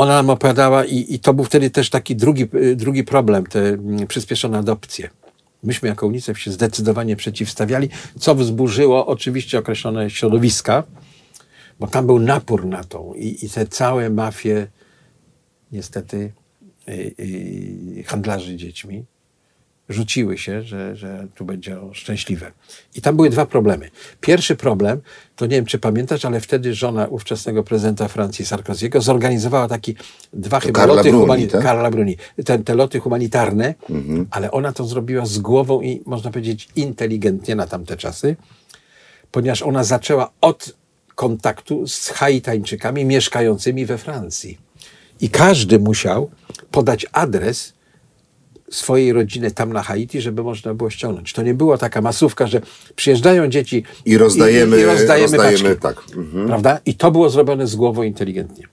ona nam opowiadała i, i to był wtedy też taki drugi, y, drugi problem, te mm, przyspieszone adopcje. Myśmy jako UNICEF się zdecydowanie przeciwstawiali, co wzburzyło oczywiście określone środowiska, bo tam był napór na to i, i te całe mafie niestety y, y, handlarzy dziećmi rzuciły się, że, że tu będzie szczęśliwe. I tam były dwa problemy. Pierwszy problem, to nie wiem, czy pamiętasz, ale wtedy żona ówczesnego prezydenta Francji Sarkoziego zorganizowała taki dwa chyba Carla loty humanitarne? Carla Bruni, te, te loty humanitarne, Mhm. ale ona to zrobiła z głową i można powiedzieć inteligentnie na tamte czasy, ponieważ ona zaczęła od kontaktu z Haitańczykami mieszkającymi we Francji. I każdy musiał podać adres swojej rodziny tam na Haiti, żeby można było ściągnąć. To nie była taka masówka, że przyjeżdżają dzieci I rozdajemy, i, i rozdajemy, rozdajemy paczki. tak. Mhm. Prawda? I to było zrobione z głową inteligentnie.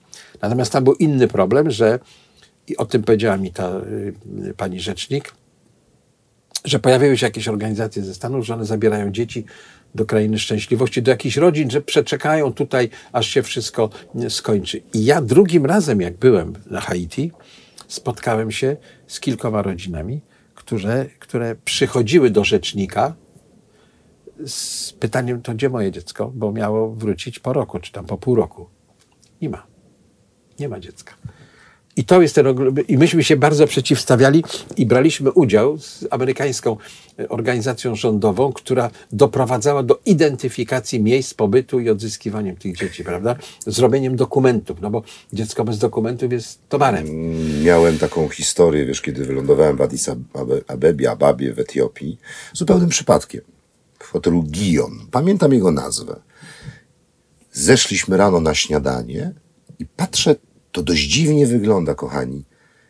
Natomiast tam był inny problem, że i o tym powiedziała mi ta y, pani rzecznik, że pojawiają się jakieś organizacje ze Stanów, że one zabierają dzieci do krainy szczęśliwości, do jakichś rodzin, że przeczekają tutaj, aż się wszystko nie skończy. I ja drugim razem, jak byłem na Haiti, spotkałem się z kilkoma rodzinami, które, które przychodziły do rzecznika z pytaniem, to gdzie moje dziecko, bo miało wrócić po roku, czy tam po pół roku. Nie ma. Nie ma dziecka. I to jest ten, i myśmy się bardzo przeciwstawiali i braliśmy udział z amerykańską e, organizacją rządową, która doprowadzała do identyfikacji miejsc pobytu i odzyskiwaniem tych dzieci, prawda? Zrobieniem dokumentów, no bo dziecko bez dokumentów jest towarem. Miałem taką historię, wiesz, kiedy wylądowałem w Addis Abe- Abebie, Ababie w Etiopii, zupełnym przypadkiem, w hotelu Gion. Pamiętam jego nazwę. Zeszliśmy rano na śniadanie i patrzę, to dość dziwnie wygląda, kochani.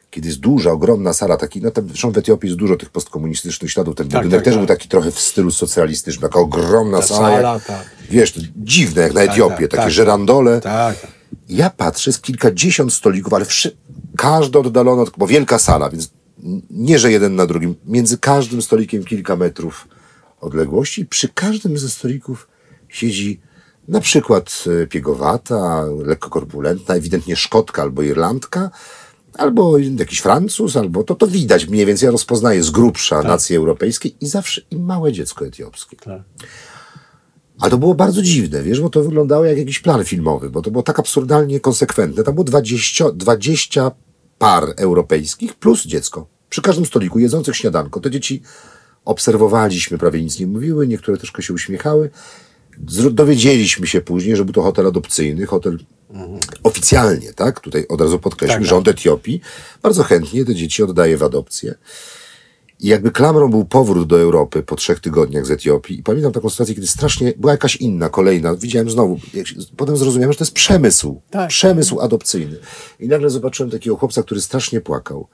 Kiedy jest duża, ogromna sala, taki, no tam, zresztą w Etiopii jest dużo tych postkomunistycznych śladów, ten Tak, budynek tak, też tak. był taki trochę w stylu socjalistycznym, taka ogromna Ta sala. jak- sala, tak. Wiesz, dziwne jak na Etiopię, tak, takie tak. żerandole. Tak. Ja patrzę, z kilkadziesiąt stolików, ale wszy... każdy oddalono, bo wielka sala, więc nie, że jeden na drugim. Między każdym stolikiem kilka metrów odległości. Przy każdym ze stolików siedzi na przykład e, piegowata, lekko korpulentna, ewidentnie Szkotka albo Irlandka, albo jakiś Francuz, albo to, to widać mniej więcej. Ja rozpoznaję z grubsza nacje europejskie i zawsze i małe dziecko etiopskie. Tak. Ale to było bardzo dziwne, wiesz, bo to wyglądało jak jakiś plan filmowy, bo to było tak absurdalnie konsekwentne. Tam było 20, 20 par europejskich plus dziecko. Przy każdym stoliku jedzących śniadanko. Te dzieci obserwowaliśmy, prawie nic nie mówiły, niektóre troszkę się uśmiechały. Dowiedzieliśmy się później, że był to hotel adopcyjny, hotel oficjalnie, tak? Tutaj od razu podkreślmy, Tak, tak. rząd Etiopii bardzo chętnie te dzieci oddaje w adopcję. I jakby klamrą był powrót do Europy po trzech tygodniach z Etiopii. I pamiętam taką sytuację, kiedy strasznie była jakaś inna, kolejna. Widziałem znowu. się- Potem zrozumiałem, że to jest przemysł. Tak. Przemysł adopcyjny. I nagle zobaczyłem takiego chłopca, który strasznie płakał.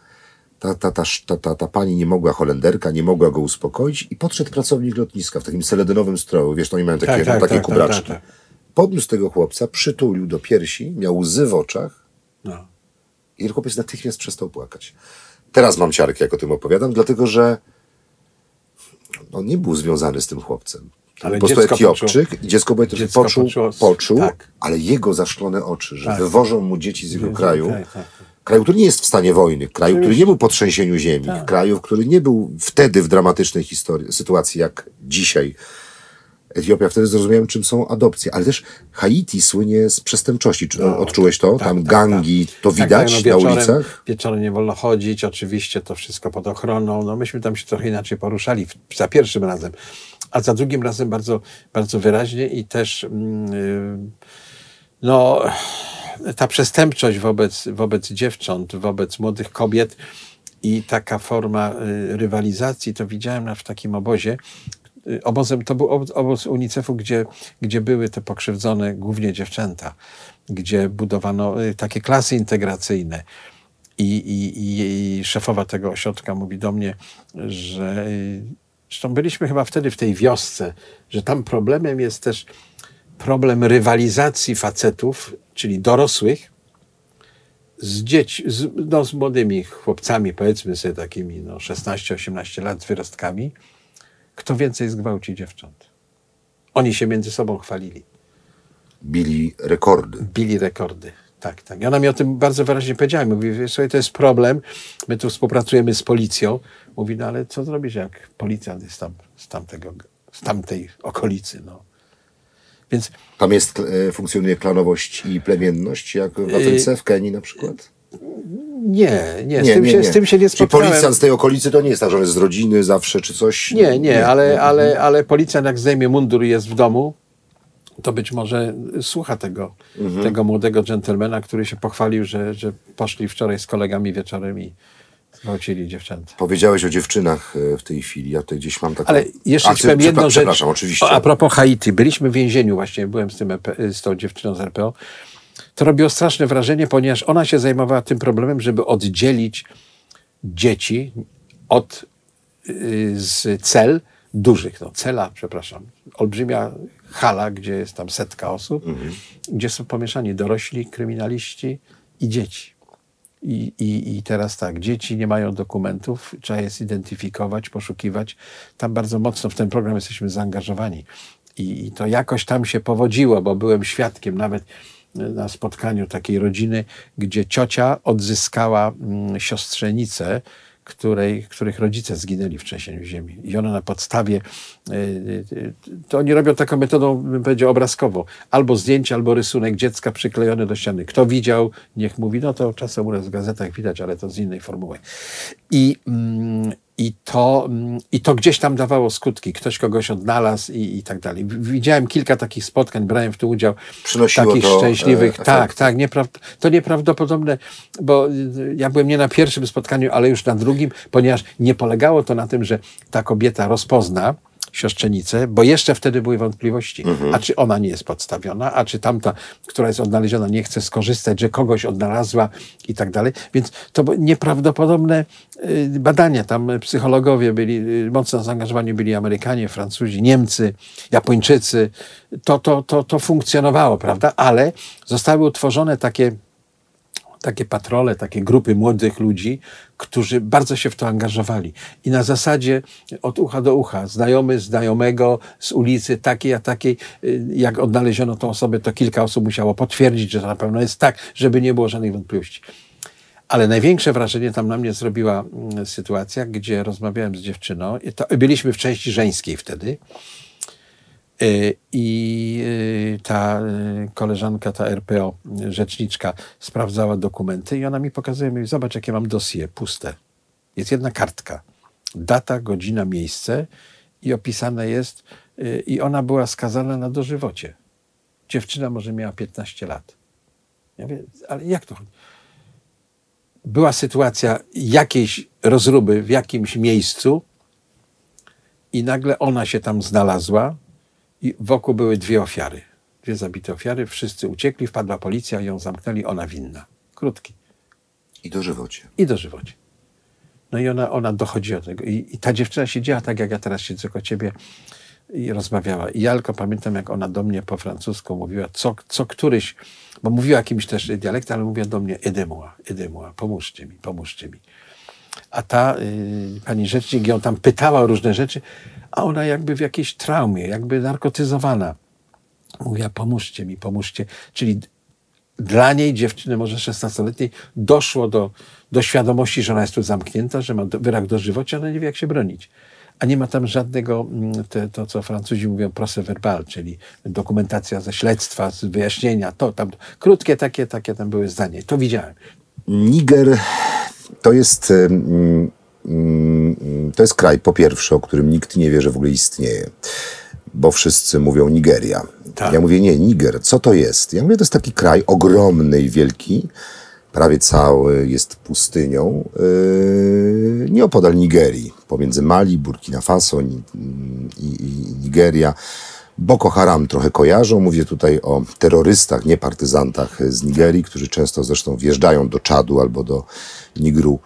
Ta, ta, ta, ta, ta, ta pani nie mogła, Holenderka, nie mogła go uspokoić i podszedł pracownik lotniska w takim seledynowym stroju. Wiesz, to oni mają takie, Tak, no, tak, takie tak, kubraczki. tak, tak, Podniósł tego chłopca, przytulił do piersi, miał łzy w oczach No. i chłopiec natychmiast przestał płakać. Teraz mam ciarkę, jak o tym opowiadam, dlatego że on nie był związany z tym chłopcem. Ale po prostu Etiopczyk i dziecko bo dziecko poczuł, poczuło- poczuł, tak. ale jego zaszklone oczy, że Tak. wywożą mu dzieci z jego kraju, tak, tak, tak. Kraju, który nie jest w stanie wojny, kraju, który nie był po trzęsieniu ziemi, Tak. kraju, który nie był wtedy w dramatycznej historii, sytuacji jak dzisiaj. Etiopia, wtedy zrozumiałem, czym są adopcje, ale też Haiti słynie z przestępczości. Czy odczułeś to? tak, Tam tak, gangi, to Tak, widać tak, no na wieczorem, ulicach? Wieczorem nie wolno chodzić, oczywiście to wszystko pod ochroną. No myśmy tam się trochę inaczej poruszali za pierwszym razem, a za drugim razem bardzo, bardzo wyraźnie i też mm, y, no, ta przestępczość wobec, wobec dziewcząt, wobec młodych kobiet i taka forma y, rywalizacji, to widziałem w takim obozie. Y, Obozem, to był obóz UNICEF-u, gdzie, gdzie były te pokrzywdzone głównie dziewczęta, gdzie budowano y, takie klasy integracyjne. I, i, i, szefowa tego ośrodka mówi do mnie, że zresztą byliśmy chyba wtedy w tej wiosce, że tam problemem jest też problem rywalizacji facetów, czyli dorosłych, z dzieci, z, no, z młodymi chłopcami, powiedzmy sobie takimi no, 16-18 lat, z wyrostkami, kto więcej zgwałci dziewcząt. Oni się między sobą chwalili, Bili rekordy. bili rekordy. Tak, tak. I ona mi o tym bardzo wyraźnie powiedziała. Mówi, słuchaj, to jest problem, my tu współpracujemy z policją. Mówi, no ale co zrobić, jak policjant jest tam, z, tamtego, z tamtej okolicy, no. Więc Tam jest, e, funkcjonuje klanowość i plemienność, jak w Afryce, w Kenii na przykład? nie, nie, z, tym, się, z tym się nie Czyli spotkałem. policjant z tej okolicy to nie jest tak, że on jest z rodziny zawsze, czy coś? Nie, nie, ale, ale, ale policjant jak zdejmie mundur i jest w domu, to być może słucha tego, tego młodego dżentelmena, który się pochwalił, że, że poszli wczoraj z kolegami wieczorem i zgwałcili dziewczęta. Powiedziałeś o dziewczynach e, w tej chwili, ja tutaj gdzieś mam taką... Ale jeszcze A, ci powiem jedną rzecz. Przepraszam, oczywiście. A propos Haiti. Byliśmy w więzieniu właśnie, byłem z, tym EP, z tą dziewczyną z RPO. To robiło straszne wrażenie, ponieważ ona się zajmowała tym problemem, żeby oddzielić dzieci od y, z cel dużych. No, cela, przepraszam, olbrzymia hala, gdzie jest tam setka osób, gdzie są pomieszani dorośli, kryminaliści i dzieci. I, i, I teraz tak, dzieci nie mają dokumentów, trzeba je zidentyfikować, poszukiwać. Tam bardzo mocno w ten program jesteśmy zaangażowani. I, I to jakoś tam się powodziło, bo byłem świadkiem nawet na spotkaniu takiej rodziny, gdzie ciocia odzyskała mm, siostrzenicę, której, których rodzice zginęli w trzęsieniu ziemi. I ona na podstawie, y, y, to oni robią taką metodą, bym powiedział, obrazkową. Albo zdjęcie, albo rysunek dziecka przyklejony do ściany. Kto widział, niech mówi, no to czasem u nas w gazetach widać, ale to z innej formuły. I, mm, i to, mm, I to gdzieś tam dawało skutki. Ktoś kogoś odnalazł i, i tak dalej. Widziałem kilka takich spotkań, brałem w tym udział. Przynosiło takich to, szczęśliwych. E, tak, tak. Niepra to nieprawdopodobne, bo y, ja byłem nie na pierwszym spotkaniu, ale już na drugim, ponieważ nie polegało to na tym, że ta kobieta rozpozna, siostrzenicę, bo jeszcze wtedy były wątpliwości, Mhm. a czy ona nie jest podstawiona, a czy tamta, która jest odnaleziona, nie chce skorzystać, że kogoś odnalazła i tak dalej. Więc to były nieprawdopodobne y, badania. Tam psychologowie byli, y, mocno zaangażowani byli Amerykanie, Francuzi, Niemcy, Japończycy. To, to, to, to funkcjonowało, prawda? Ale zostały utworzone takie takie patrole, takie grupy młodych ludzi, którzy bardzo się w to angażowali. I na zasadzie od ucha do ucha, znajomy znajomego z ulicy takiej a takiej, y, jak odnaleziono tą osobę, to kilka osób musiało potwierdzić, że to na pewno jest tak, żeby nie było żadnych wątpliwości. Ale największe wrażenie tam na mnie zrobiła mm, sytuacja, gdzie rozmawiałem z dziewczyną. I to, byliśmy w części żeńskiej wtedy. Y, I y, ta y, koleżanka, ta RPO, rzeczniczka, sprawdzała dokumenty i ona mi pokazuje, mówi, zobacz, jakie mam dosie, puste. Jest jedna kartka. Data, godzina, miejsce i opisane jest, i ona była skazana na dożywocie. Dziewczyna może miała 15 lat. Ja mówię, ale jak to? Była sytuacja jakiejś rozruby w jakimś miejscu i nagle ona się tam znalazła, i wokół były dwie ofiary. Dwie zabite ofiary, wszyscy uciekli, wpadła policja, ją zamknęli, ona winna. Krótki. I dożywocie. I dożywocie. No i ona, ona dochodzi do tego. I, I ta dziewczyna siedziała tak, jak ja teraz siedzę koło ciebie i rozmawiała. I ja tylko pamiętam, jak ona do mnie po francusku mówiła, co, co któryś, bo mówiła jakimś też dialektem, ale mówiła do mnie, aidez-moi, aidez-moi, pomóżcie mi, pomóżcie mi. A ta y, pani rzecznik ją tam pytała o różne rzeczy, a ona jakby w jakiejś traumie, jakby narkotyzowana. Mówiła, pomóżcie mi, pomóżcie. Czyli dla niej, dziewczyny może 16-letniej, doszło do, do świadomości, że ona jest tu zamknięta, że ma wyrok dożywocia, ale nie wie, jak się bronić. A nie ma tam żadnego, mm, te, to co Francuzi mówią, procès verbal, czyli dokumentacja ze śledztwa, z wyjaśnienia, to tam, krótkie takie, takie tam były zdanie. To widziałem. Niger to jest, to jest kraj, po pierwsze, o którym nikt nie wie, że w ogóle istnieje. Bo wszyscy mówią Nigeria. Tak. Ja mówię, nie, Niger, co to jest? Ja mówię, to jest taki kraj ogromny i wielki, prawie cały jest pustynią, yy, nieopodal Nigerii, pomiędzy Mali, Burkina Faso i, i, i Nigeria. Boko Haram trochę kojarzą. Mówię tutaj o terrorystach, nie partyzantach z Nigerii, którzy często zresztą wjeżdżają do Czadu albo do Nigru,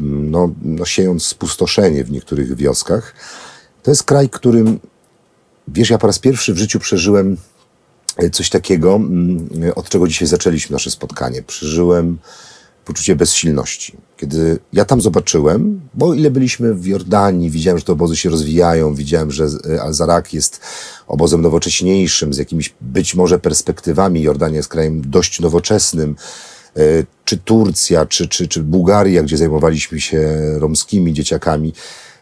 no, no siejąc spustoszenie w niektórych wioskach. To jest kraj, którym, wiesz, ja po raz pierwszy w życiu przeżyłem coś takiego, mm, od czego dzisiaj zaczęliśmy nasze spotkanie. Przeżyłem poczucie bezsilności. Kiedy ja tam zobaczyłem, bo ile byliśmy w Jordanii, widziałem, że te obozy się rozwijają, widziałem, że Al-Zarak jest obozem nowocześniejszym, z jakimiś być może perspektywami. Jordania jest krajem dość nowoczesnym. E, Czy Turcja, czy, czy, czy Bułgaria, gdzie zajmowaliśmy się romskimi dzieciakami,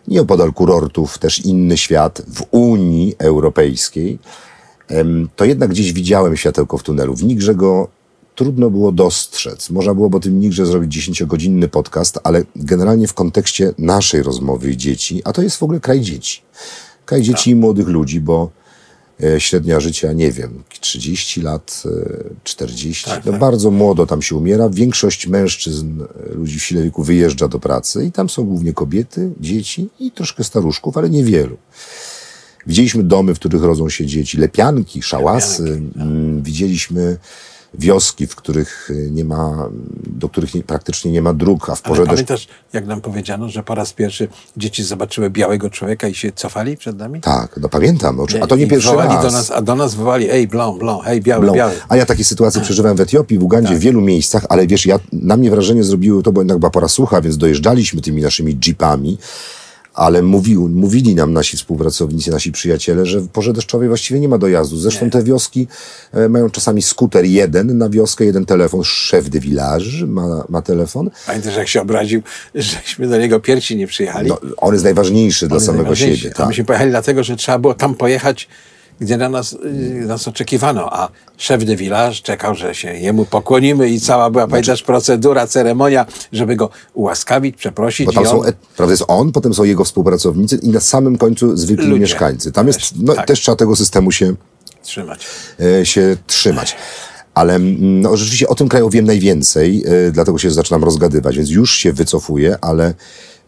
nieopodal kurortów, też inny świat w Unii Europejskiej, to jednak gdzieś widziałem światełko w tunelu. W Nigrze go trudno było dostrzec. Można byłoby o tym Nigrze zrobić 10-godzinny podcast, ale generalnie w kontekście naszej rozmowy dzieci, a to jest w ogóle kraj dzieci. Kraj dzieci i młodych ludzi, bo średnia życia, nie wiem, 30 lat, e, 40. Tak, no tak. Bardzo młodo tam się umiera. Większość mężczyzn, e, ludzi w sile wieku wyjeżdża do pracy i tam są głównie kobiety, dzieci i troszkę staruszków, ale niewielu. Widzieliśmy domy, w których rodzą się dzieci, lepianki, szałasy. Lepianki, Mm, Widzieliśmy wioski, w których y, nie ma, do których nie, praktycznie nie ma dróg, a w Ale porze deszczu pamiętasz, jak nam powiedziano, że po raz pierwszy dzieci zobaczyły białego człowieka i się cofali przed nami? Tak, no pamiętam, oczy- a to nie I pierwszy raz. Do nas, a do nas wołali, ej, blond, blond, hej, biały, Blą. biały. A ja takie sytuacje przeżywałem w Etiopii, w Ugandzie, Tak. w wielu miejscach, ale wiesz, ja, na mnie wrażenie zrobiło to, bo jednak była pora sucha, więc dojeżdżaliśmy tymi naszymi jeepami, ale mówił, mówili nam nasi współpracownicy, nasi przyjaciele, że w porze deszczowej właściwie nie ma dojazdu. Zresztą te wioski e, mają czasami skuter jeden na wioskę, jeden telefon. Szef de village ma, ma telefon. Pamiętasz, jak się obraził, żeśmy do niego pierwsi nie przyjechali? No, on jest najważniejszy dla On jest samego najważniejszy. siebie. A Tak. myśmy pojechali dlatego, że trzeba było tam pojechać, gdzie na nas, y, nas oczekiwano, a szef de village czekał, że się jemu pokłonimy i cała była, pamiętasz, procedura, ceremonia, żeby go ułaskawić, przeprosić. Bo tam są, on, prawda, jest on, potem są jego współpracownicy i na samym końcu zwykli Ludzie. mieszkańcy. Tam jest, no, Tak. też trzeba tego systemu się trzymać. e, się trzymać. Ale mm, no, rzeczywiście o tym kraju wiem najwięcej, e, dlatego się zaczynam rozgadywać, więc już się wycofuję, ale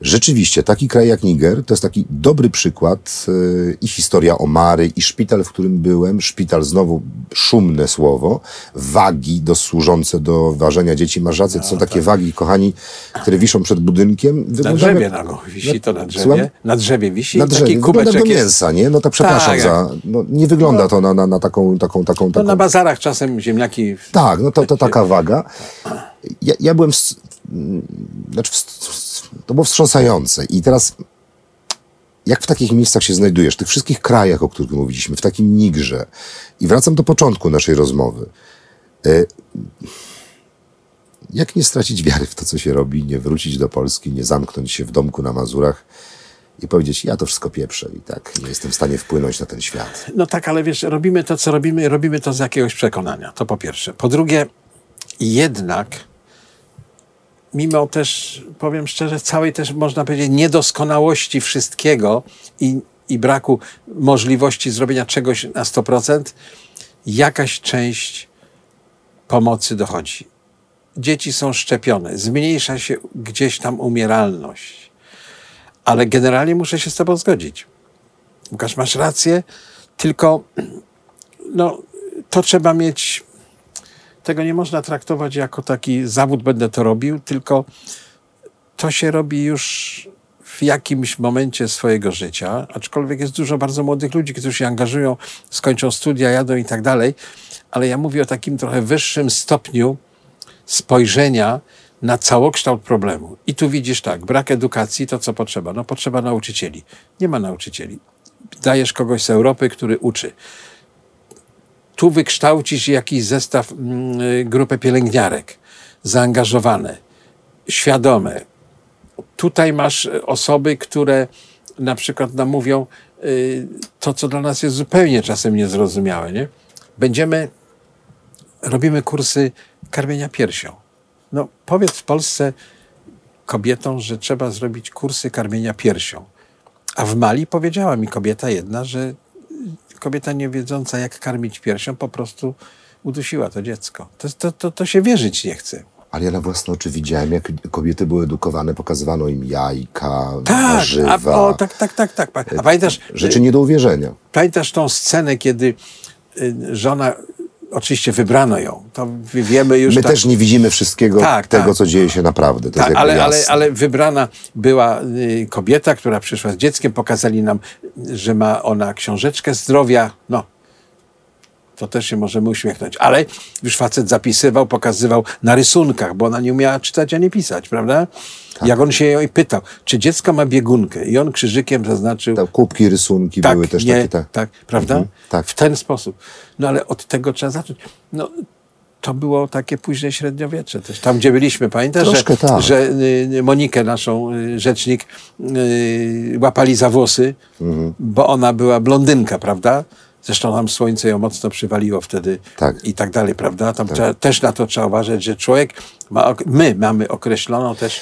rzeczywiście taki kraj jak Niger to jest taki dobry przykład e, i historia Omary, i szpital, w którym byłem, szpital znowu szumne słowo, wagi do, służące do ważenia dzieci. Masz rację, to są takie wagi, kochani, które wiszą przed budynkiem. Na Wyglądają drzewie jak- na go wisi to na Słucham? drzewie. Na drzewie wisi na drzewie. taki Wygląda do jest. mięsa, nie? No tak przepraszam Tak, za... No, nie wygląda to na, na, na taką, taką, taką, No taką... na bazarach czasem ziemniaki Tak, no to, to taka waga. Ja, ja byłem... mm, Znaczy, wst- to było wstrząsające. I teraz jak w takich miejscach się znajdujesz, w tych wszystkich krajach, o których mówiliśmy, w takim Nigrze, i wracam do początku naszej rozmowy, e, jak nie stracić wiary w to, co się robi, nie wrócić do Polski, nie zamknąć się w domku na Mazurach i powiedzieć, ja to wszystko pieprzę i tak nie jestem w stanie wpłynąć na ten świat. No tak, ale wiesz, robimy to, co robimy, robimy to z jakiegoś przekonania. To po pierwsze. Po drugie, jednak, mimo też, powiem szczerze, całej też, można powiedzieć, niedoskonałości wszystkiego i, i braku możliwości zrobienia czegoś na 100%, jakaś część pomocy dochodzi. Dzieci są szczepione, zmniejsza się gdzieś tam umieralność. Ale generalnie muszę się z Tobą zgodzić. Łukasz, masz rację, tylko no, to trzeba mieć. Tego nie można traktować jako taki zawód, będę to robił, tylko to się robi już w jakimś momencie swojego życia, aczkolwiek jest dużo bardzo młodych ludzi, którzy się angażują, skończą studia, jadą i tak dalej, ale ja mówię o takim trochę wyższym stopniu spojrzenia na całokształt problemu. I tu widzisz tak, brak edukacji, to co potrzeba? No potrzeba nauczycieli. Nie ma nauczycieli. Dajesz kogoś z Europy, który uczy. Tu wykształcisz jakiś zestaw, mm, y, grupę pielęgniarek, zaangażowane, świadome. Tutaj masz y, osoby, które na przykład nam mówią y, to, co dla nas jest zupełnie czasem niezrozumiałe. Nie? Będziemy robimy kursy karmienia piersią. No powiedz w Polsce kobietom, że trzeba zrobić kursy karmienia piersią. A w Mali powiedziała mi kobieta jedna, że kobieta nie wiedząca jak karmić piersią po prostu udusiła to dziecko. To, to, to, to się wierzyć nie chce. Ale ja na własne oczy widziałem, jak kobiety były edukowane, pokazywano im jajka, Tak, warzywa, a, o, tak, tak, tak, tak. A pamiętasz, rzeczy nie do uwierzenia. Pamiętasz tą scenę, kiedy y, żona, oczywiście wybrano ją, to wiemy już... My tak- też nie widzimy wszystkiego Tak, tego, tak. co dzieje się naprawdę. To Tak, ale, ale, jasne. ale wybrana była y, kobieta, która przyszła z dzieckiem, pokazali nam, że ma ona książeczkę zdrowia. No, to też się możemy uśmiechnąć. Ale już facet zapisywał, pokazywał na rysunkach, bo ona nie umiała czytać ani pisać, prawda? Tak. Jak on się jej pytał, czy dziecko ma biegunkę? I on krzyżykiem zaznaczył, Te kubki, rysunki tak, były też nie, takie. Tak. tak, prawda? Mhm, tak. W ten sposób. No ale od tego trzeba zacząć. No, to było takie późne średniowiecze też. Tam, gdzie byliśmy, pamiętasz, że, tak. że y, Monikę, naszą y, rzecznik, y, łapali za włosy, Mhm. bo ona była blondynka, prawda? Zresztą nam słońce ją mocno przywaliło wtedy Tak. i tak dalej, prawda? Tam trzeba, też na to trzeba uważać, że człowiek ma, my mamy określoną też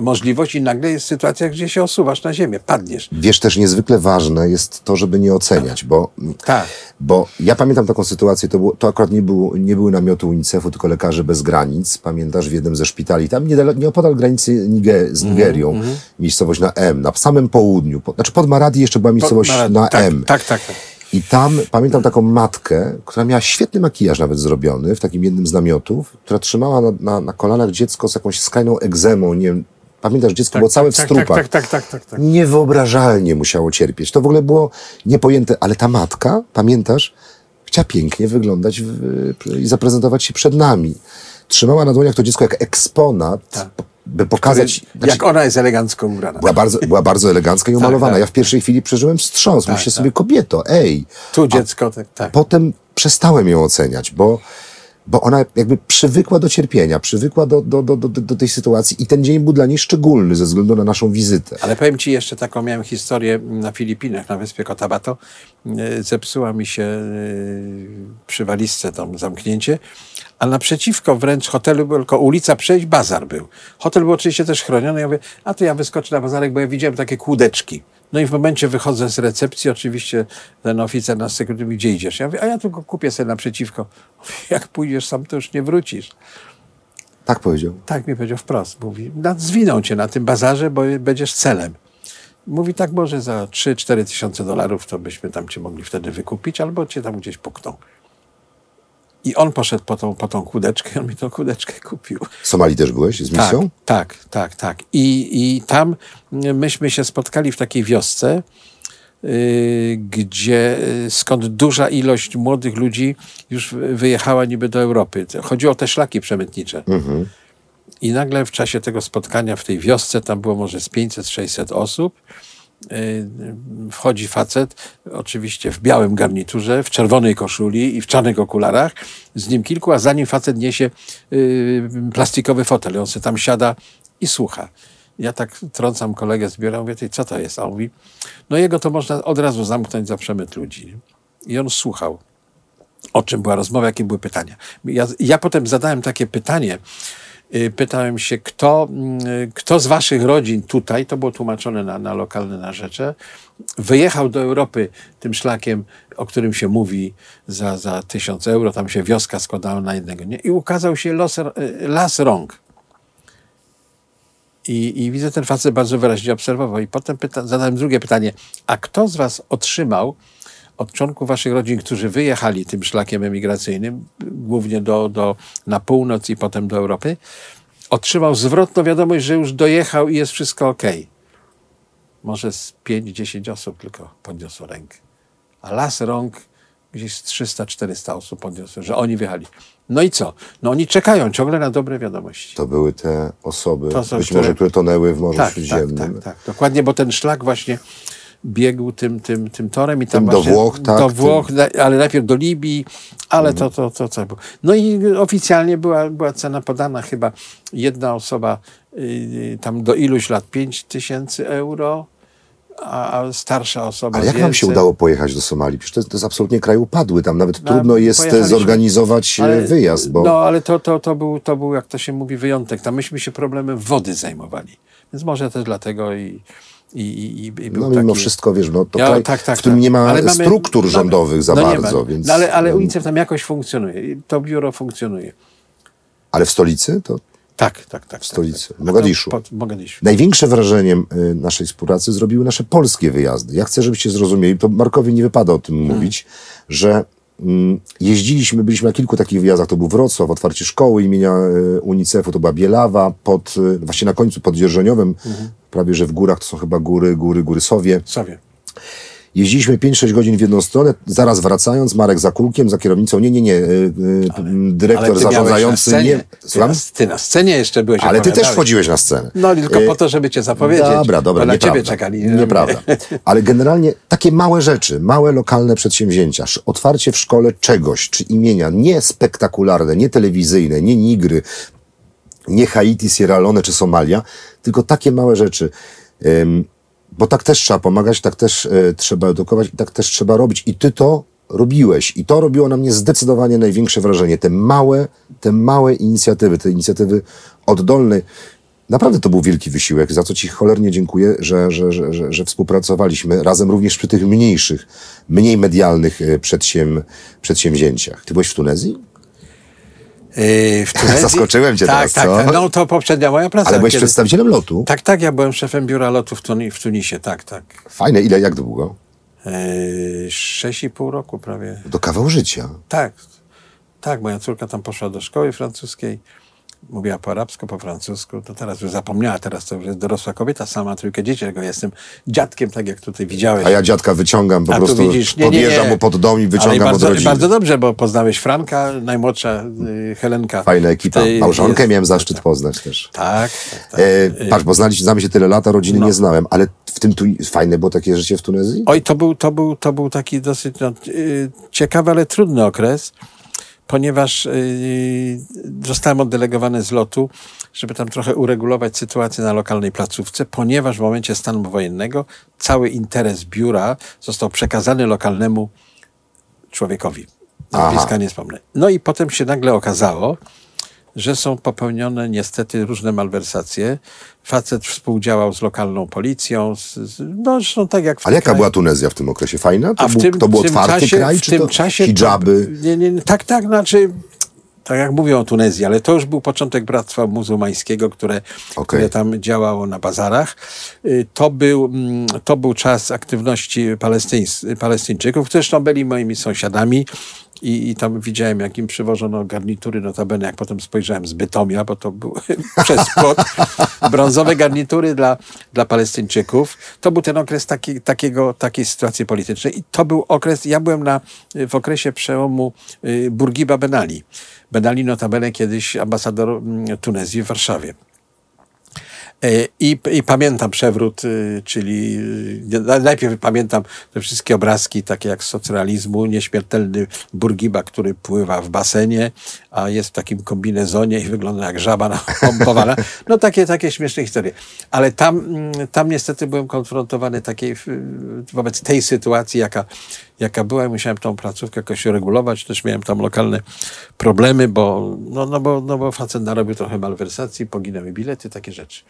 możliwość i nagle jest sytuacja, gdzie się osuwasz na ziemię, padniesz. Wiesz, też niezwykle ważne jest to, żeby nie oceniać, bo, Tak. bo ja pamiętam taką sytuację, to, było, to akurat nie, było, nie były namioty UNICEF-u, tylko Lekarzy Bez Granic, pamiętasz, w jednym ze szpitali, tam nieopodal granicy Niger, z Nigerią, Mhm, miejscowość na M, na samym południu, po, znaczy pod Maradi jeszcze była miejscowość na tak, M. Tak, tak, tak. I tam pamiętam taką matkę, która miała świetny makijaż nawet zrobiony w takim jednym z namiotów, która trzymała na, na, na kolanach dziecko z jakąś skrajną egzemą, nie wiem, pamiętasz, dziecko było całe w tak, strupach. Tak, tak, tak, tak, tak. Niewyobrażalnie musiało cierpieć. To w ogóle było niepojęte, ale ta matka, pamiętasz, chciała pięknie wyglądać w, i zaprezentować się przed nami. Trzymała na dłoniach to dziecko jak eksponat. Tak. By pokazać... Który, jak ona jest elegancko ubrana. Była bardzo, była bardzo elegancka i Tak, umalowana. tak. Ja w pierwszej chwili przeżyłem wstrząs. Tak, Myślę tak. sobie, kobieto, ej. Tu dziecko, tak. tak. Potem przestałem ją oceniać, bo, bo ona jakby przywykła do cierpienia, przywykła do, do, do, do, do tej sytuacji i ten dzień był dla niej szczególny ze względu na naszą wizytę. Ale powiem Ci jeszcze taką, miałem historię na Filipinach, na wyspie Cotabato. E, Zepsuła mi się e, przy walizce tam zamknięcie, a naprzeciwko wręcz hotelu był tylko ulica przejść, bazar był. Hotel był oczywiście też chroniony. Ja mówię, a to ja wyskoczę na bazarek, bo ja widziałem takie kłódeczki. No i w momencie wychodzę z recepcji, oczywiście ten oficer na security mówi, gdzie idziesz? Ja mówię, a ja tylko kupię sobie naprzeciwko. Jak pójdziesz sam, to już nie wrócisz. Tak powiedział. Tak mi powiedział wprost. Mówi, "Na- zwiną cię na tym bazarze, bo będziesz celem. Mówi, tak może za 3-4 tysiące dolarów to byśmy tam cię mogli wtedy wykupić, albo cię tam gdzieś pukną. I on poszedł po tą, po tą kudeczkę i on mi tą kudeczkę kupił. W Somalii też byłeś z Tak, misją? tak, tak, tak. I, I tam myśmy się spotkali w takiej wiosce, y, gdzie y, skąd duża ilość młodych ludzi już wyjechała niby do Europy. Chodziło o te szlaki przemytnicze. I nagle w czasie tego spotkania w tej wiosce, tam było może z 500-600 osób, wchodzi facet, oczywiście w białym garniturze, w czerwonej koszuli i w czarnych okularach, z nim kilku, a za nim facet niesie y, plastikowy fotel. On sobie tam siada i słucha. Ja tak trącam kolegę z biura, mówię, co to jest? A on mówi, no jego to można od razu zamknąć za przemyt ludzi. I on słuchał o czym była rozmowa, jakie były pytania. Ja, ja potem zadałem takie pytanie. Y, Pytałem się, kto, mm, kto z waszych rodzin tutaj, to było tłumaczone na, na lokalne narzecze, wyjechał do Europy tym szlakiem, o którym się mówi za, za tysiąc euro, tam się wioska składała na jednego. Nie? I ukazał się los, y, las rąk. I, I widzę, ten facet bardzo wyraźnie obserwował. I potem pyta, zadałem drugie pytanie. A kto z was otrzymał od członków waszych rodzin, którzy wyjechali tym szlakiem emigracyjnym, głównie do, do, na północ i potem do Europy, otrzymał zwrotną wiadomość, że już dojechał i jest wszystko ok. Może z 5-10 osób tylko podniosło rękę. A las rąk gdzieś z 300-400 osób podniosło, że oni wyjechali. No i co? No oni czekają ciągle na dobre wiadomości. To były te osoby, To być które- może, które tonęły w Morzu Tak, tak, Śródziemnym. tak, tak. Dokładnie, bo ten szlak właśnie biegł tym, tym, tym torem i tam Tym do Włoch, tak, Do tym- Włoch, na- ale najpierw do Libii, ale to, to, to co było. No i oficjalnie była, była cena podana chyba jedna osoba y, tam do iluś lat 5 tysięcy euro, a, a starsza osoba Ale jak wam się udało pojechać do Somalii? Przecież to jest, to jest absolutnie kraj upadły. Tam nawet No, trudno jest zorganizować e, Ale- wyjazd, bo No, ale to, to, to, był, to był, jak to się mówi, wyjątek. Tam myśmy się problemem wody zajmowali. Więc może też dlatego i, i, i, i był no, mimo taki... wszystko, wiesz, no, to Ja- kraj, tak, tak, w którym tak. nie ma mamy- struktur rządowych za no bardzo. Więc, No, ale, ale UNICEF tam jakoś funkcjonuje. To biuro funkcjonuje. ale w stolicy to Tak, tak, tak. w stolicy, tak, w Mogadiszu. Pod Mogadiszu. Największe wrażeniem y, naszej współpracy zrobiły nasze polskie wyjazdy. Ja chcę, żebyście zrozumieli, to Markowi nie wypada o tym Hmm. mówić, że mm, jeździliśmy, byliśmy na kilku takich wyjazdach, to był Wrocław, otwarcie szkoły imienia y, UNICEF-u, to była Bielawa, pod, y, właśnie na końcu pod Dzierżoniowem, Mhm. Prawie że w górach, to są chyba góry, góry, góry Sowie. Sowie. Jeździliśmy 5-6 godzin w jedną stronę, zaraz wracając, Marek za kółkiem, za kierownicą, nie, nie, nie, y, y, dyrektor Ale ty miałeś zarządzający, scenie. nie, Ty słucham? na, ty na scenie jeszcze byłeś. Ale ty też wchodziłeś na scenę. No tylko Y, po to, żeby cię zapowiedzieć. Dobra, dobra, bo na ciebie czekali. Nieprawda. Ale generalnie takie małe rzeczy, małe lokalne przedsięwzięcia, otwarcie w szkole czegoś, czy imienia, nie spektakularne, nie telewizyjne, nie Nigry, nie Haiti, Sierra Leone czy Somalia, tylko takie małe rzeczy. Bo tak też trzeba pomagać, tak też e, trzeba edukować tak też trzeba robić. I ty to robiłeś. I to robiło na mnie zdecydowanie największe wrażenie. Te małe, te małe inicjatywy, te inicjatywy oddolne. Naprawdę to był wielki wysiłek, za co ci cholernie dziękuję, że, że, że, że, współpracowaliśmy razem również przy tych mniejszych, mniej medialnych e, przedsięm, przedsięwzięciach. Ty byłeś w Tunezji? Yy, w Tunezji? Zaskoczyłem cię tak, teraz, tak, co? tak. No to poprzednia moja praca. Ale byłeś kiedy- przedstawicielem lotu? Tak, tak, ja byłem szefem biura lotu w, Tuni- w Tunisie, tak, tak. Fajne. Ile, jak długo? Yy, Sześć i pół roku prawie. To kawał życia. Tak, tak, moja córka tam poszła do szkoły francuskiej. Mówiła po arabsku, po francusku, to teraz już zapomniała, teraz to już jest dorosła kobieta, sama trójkę dzieci, tylko jestem dziadkiem, tak jak tutaj widziałeś. A ja dziadka wyciągam, po A tu prostu widzisz, nie, nie, podjeżdżam nie. mu pod dom i wyciągam bardzo, od rodziny. bardzo dobrze, bo poznałeś Franka, najmłodsza y, Helenka. Fajna ekipa. Tej- Małżonkę jest- miałem zaszczyt poznać też. Tak, tak, tak. E, patrz, bo znaliśmy, znamy się tyle lat, a rodziny No. nie znałem, ale w tym tu fajne było takie życie w Tunezji? Oj, to był, to był, to był taki dosyć no, y, ciekawy, ale trudny okres, ponieważ y, zostałem oddelegowany z lotu, żeby tam trochę uregulować sytuację na lokalnej placówce, ponieważ w momencie stanu wojennego cały interes biura został przekazany lokalnemu człowiekowi. Nazwiska nie wspomnę. No i potem się nagle okazało, że są popełnione niestety różne malwersacje. Facet współdziałał z lokalną policją, z, z, no zresztą tak jak w Ale jaka kraju- była Tunezja w tym okresie? Fajna? To, a w był, tym, to był otwarty czasie, kraj, w czy tym to czasie hijaby? Nie, nie, tak, tak, znaczy, tak jak mówią o Tunezji, ale to już był początek Bractwa Muzułmańskiego, które, które tam działało na bazarach. Y, To był, mm, to był czas aktywności Palestyńczyków, zresztą byli moimi sąsiadami. I, I tam widziałem, jak im przywożono garnitury, notabene, jak potem spojrzałem z Bytomia, bo to był przez płot, brązowe garnitury dla, dla Palestyńczyków. To był ten okres taki, takiego, takiej sytuacji politycznej. I to był okres, ja byłem na, w okresie przełomu y, Burgiba Ben Ali. Ben Ali notabene kiedyś ambasador mm, Tunezji w Warszawie. E, I, I pamiętam przewrót, y, czyli y, na- najpierw pamiętam te wszystkie obrazki, takie jak z socrealizmu, nieśmiertelny Burgiba, który pływa w basenie, a jest w takim kombinezonie i wygląda jak żaba napompowana. No takie, takie śmieszne historie. Ale tam, mm, tam niestety byłem konfrontowany takiej, wobec tej sytuacji, jaka, jaka była i musiałem tą placówkę jakoś regulować. Też miałem tam lokalne problemy, bo, no, no bo, no bo facet narobił trochę malwersacji, poginęły bilety, takie rzeczy.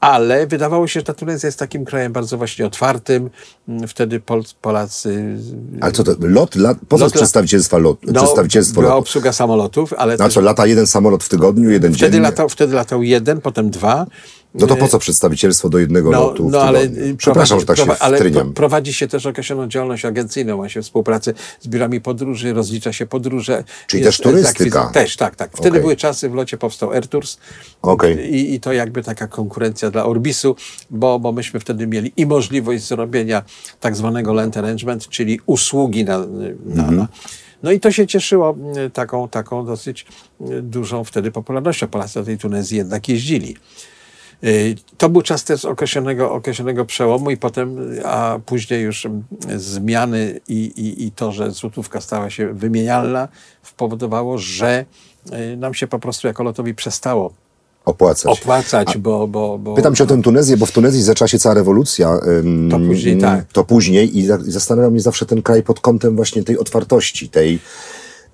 Ale wydawało się, że ta Tunezja jest takim krajem bardzo właśnie otwartym. Mm, Wtedy Pol Polacy... Ale co to, lot, lat, po co Lot- przedstawicielstwa lot, No, przedstawicielstwo była lotu? obsługa samolotów, ale Na też co, lata jeden samolot w tygodniu, jeden wtedy, dziennie? wtedy latał jeden, potem dwa. No to po co przedstawicielstwo do jednego No, lotu no ale, tygodniu? y, Przepraszam, że tak prowadzi- się prowa- ale wtryniam. pro- prowadzi się też określoną działalność agencyjną, ma się współpracę z biurami podróży, rozlicza się podróże. Czyli jest też turystyka. Też, tak, tak. Wtedy Okej. były czasy, w locie powstał AirTours Okej. i, i to jakby taka konkurencja dla Orbisu, bo, bo myśmy wtedy mieli i możliwość zrobienia tak zwanego land arrangement, czyli usługi na, na, Mhm. na no i to się cieszyło y, taką, taką dosyć y, dużą wtedy popularnością. Polacy do tej Tunezji jednak jeździli. Y, To był czas też określonego, określonego przełomu i potem, a później już mm, zmiany i, i, i to, że złotówka stała się wymienialna, spowodowało, że y, nam się po prostu jako lotowi przestało Opłacać. opłacać, bo, bo, bo... Pytam cię o tę Tunezję, bo w Tunezji zaczęła się cała rewolucja. ym, To później, tak. To później i za- zastanawia mnie zawsze ten kraj pod kątem właśnie tej otwartości, tej,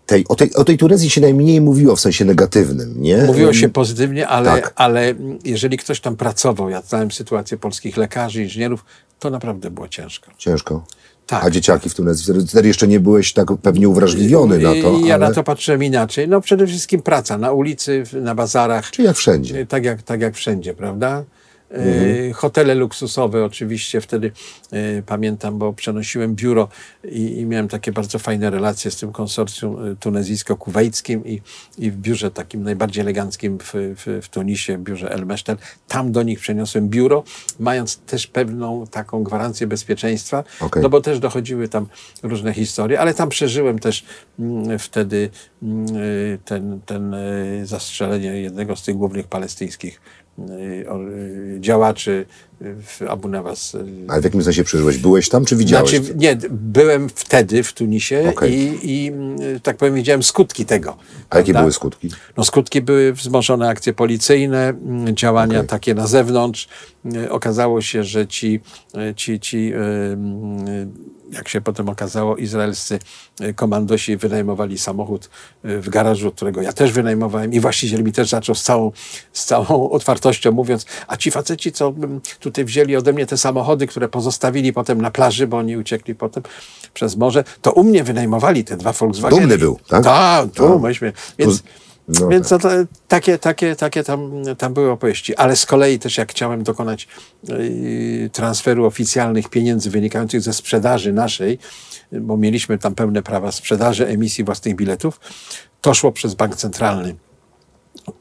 tej, o, tej, o tej Tunezji się najmniej mówiło w sensie negatywnym, nie? Mówiło Ym, się pozytywnie, ale, tak. ale jeżeli ktoś tam pracował, ja znałem sytuację polskich lekarzy, inżynierów, to naprawdę było ciężko. Ciężko. Tak. A dzieciaki w Tunezji? Wtedy, jeszcze nie byłeś tak pewnie uwrażliwiony na to, ja ale... na to patrzyłem inaczej. No przede wszystkim praca na ulicy, na bazarach. Czy jak wszędzie? Tak jak, tak jak wszędzie, prawda? E, Mhm. Hotele luksusowe oczywiście wtedy e, pamiętam, bo przenosiłem biuro i, i miałem takie bardzo fajne relacje z tym konsorcjum e, tunezyjsko-kuwejskim i, i w biurze takim najbardziej eleganckim w, w, w Tunisie, biurze El Mesztel. Tam do nich przeniosłem biuro, mając też pewną taką gwarancję bezpieczeństwa, Okej. no bo też dochodziły tam różne historie, ale tam przeżyłem też mm, wtedy mm, y, ten, ten y, zastrzelenie jednego z tych głównych palestyńskich y, y, działaczy y, w Abu Nawas. y. Ale w jakim sensie przeżyłeś? Byłeś tam, czy widziałeś? Znaczy, nie, byłem wtedy w Tunisie Okej. i, i y, tak powiem widziałem skutki tego. A jakie prawda? były skutki? No skutki były wzmożone akcje policyjne, mm, działania takie na zewnątrz. Y, Okazało się, że ci, ci, ci jak się potem okazało, izraelscy komandosi wynajmowali samochód w garażu, którego ja też wynajmowałem i właściciel mi też zaczął z całą, z całą otwartością mówiąc, a ci faceci, co mm, tutaj wzięli ode mnie te samochody, które pozostawili potem na plaży, bo oni uciekli potem przez morze, to u mnie wynajmowali te dwa Volkswageny. Dumny był, tak? Tak, tu A. myśmy. Więc, no więc to, to, takie, takie, takie tam, tam były opowieści. Ale z kolei też jak chciałem dokonać yy, transferu oficjalnych pieniędzy wynikających ze sprzedaży naszej, bo mieliśmy tam pełne prawa sprzedaży, emisji własnych biletów, to szło przez bank centralny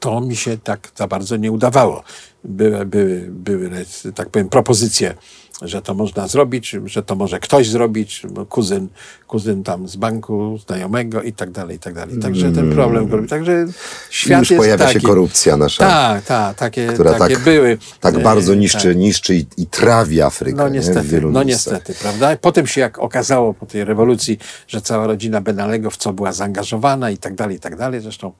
to mi się tak za bardzo nie udawało. Były, były, były tak powiem, propozycje, że to można zrobić, że to może ktoś zrobić, kuzyn, kuzyn tam z banku, znajomego i tak dalej, i tak dalej. Także ten problem, także świat Już jest pojawia taki. się korupcja nasza, Tak, tak, takie, która takie tak, były. tak E, bardzo niszczy, tak. niszczy i, i trawi Afrykę. No nie? Niestety, wielu no miejscach. niestety, prawda? Potem się jak okazało po tej rewolucji, że cała rodzina Benalego w co była zaangażowana i tak dalej, i tak dalej. Zresztą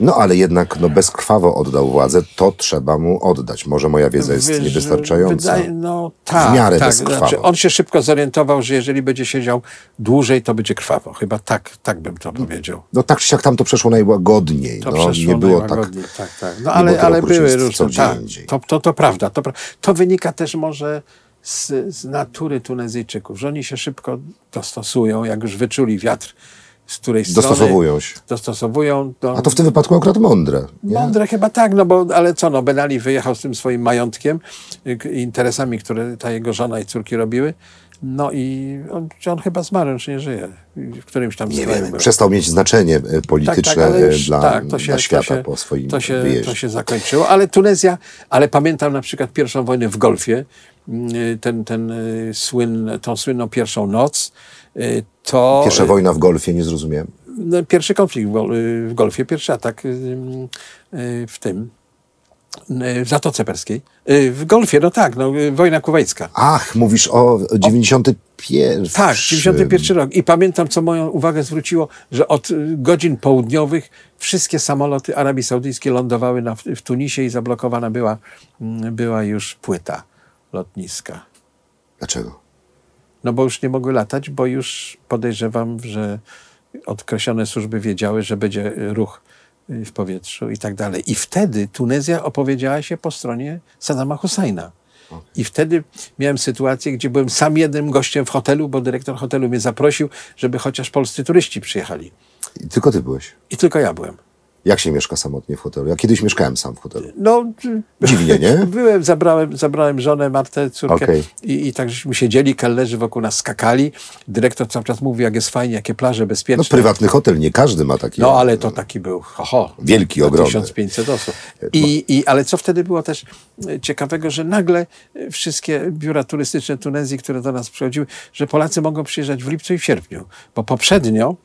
No ale jednak no, bezkrwawo oddał władzę, to trzeba mu oddać. Może moja wiedza jest Wiesz, niewystarczająca. Wydaje, no tak, W miarę tak. bezkrwawo. on się szybko zorientował, że jeżeli będzie siedział dłużej, to będzie krwawo. Chyba tak, tak bym to powiedział. No tak czy siak tam to przeszło najłagodniej. To no, przeszło nie było tak. najłagodniej, tak, tak. No ale, ale były różne. Tak, to, to, to prawda. To, to wynika też może z, z natury Tunezyjczyków, że oni się szybko dostosują, jak już wyczuli wiatr, z której strony Dostosowują się. dostosowują. To, A to w tym wypadku akurat mądre. Nie? Mądre chyba tak, no bo ale co, no Ben Ali wyjechał z tym swoim majątkiem, y, k- interesami, które ta jego żona i córki robiły. No i on, on chyba zmarł, czy nie żyje. W którymś tam Nie wiem, był. przestał mieć znaczenie e, polityczne ale e, już- dla, tak, się- dla świata się- po swoim to się, wyjeździe. to się zakończyło. Ale Tunezja, ale pamiętam na przykład pierwszą wojnę w Golfie, y, ten, ten y, tą słynną pierwszą noc, y, to... Pierwsza wojna w Golfie, nie zrozumiałem. no, pierwszy konflikt w, y, w Golfie, pierwszy atak y, y, w tym, y, w Zatoce Perskiej. Y, W Golfie, no tak, no, y, wojna kuwejska. Ach, mówisz o 91. Tak, 91 rok. I pamiętam, co moją uwagę zwróciło, że od y, godzin południowych wszystkie samoloty Arabii Saudyjskiej lądowały na, w Tunisie i zablokowana była, mm, była już płyta lotniska. Dlaczego? No bo już nie mogły latać, bo już podejrzewam, że odkreślone służby wiedziały, że będzie ruch y, w powietrzu i tak dalej. I wtedy Tunezja opowiedziała się po stronie Saddama Husajna. I wtedy miałem sytuację, gdzie byłem sam jednym gościem w hotelu, bo dyrektor hotelu mnie zaprosił, żeby chociaż polscy turyści przyjechali. I tylko ty byłeś. I tylko ja byłem. Jak się mieszka samotnie w hotelu? Ja kiedyś mieszkałem sam w hotelu. No, Dziwnie, nie? Byłem, zabrałem, zabrałem żonę, Martę, córkę Okej. i, i tak żeśmy siedzieli, kelnerzy wokół nas skakali. Dyrektor cały czas mówił, jak jest fajnie, jakie plaże bezpieczne. No prywatny hotel, nie każdy ma taki. No, ale to taki był, ho, ho Wielki, ogromny. 1500 osób. I, i, ale co wtedy było też e, ciekawego, że nagle e, wszystkie biura turystyczne Tunezji, które do nas przychodziły, że Polacy mogą przyjeżdżać w lipcu i w sierpniu. Bo poprzednio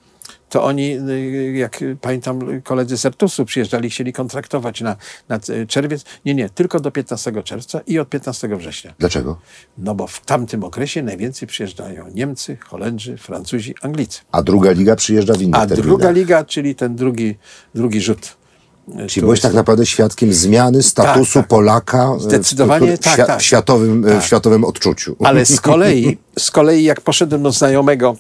to oni, y, jak pamiętam, koledzy z Ertusu przyjeżdżali, chcieli kontraktować na, na y, czerwiec. Nie, nie, tylko do 15 czerwca i od 15 września. Dlaczego? No bo w tamtym okresie najwięcej przyjeżdżają Niemcy, Holendrzy, Francuzi, Anglicy. A druga liga przyjeżdża w innych A terminach. druga liga, czyli ten drugi, drugi rzut. y, Czyli byłeś tak naprawdę świadkiem zmiany statusu Tak, tak. Polaka w Zdecydowanie kulturze- tak, świa- tak. w światowym, Tak. w światowym odczuciu. Ale z kolei, z kolei jak poszedłem do znajomego,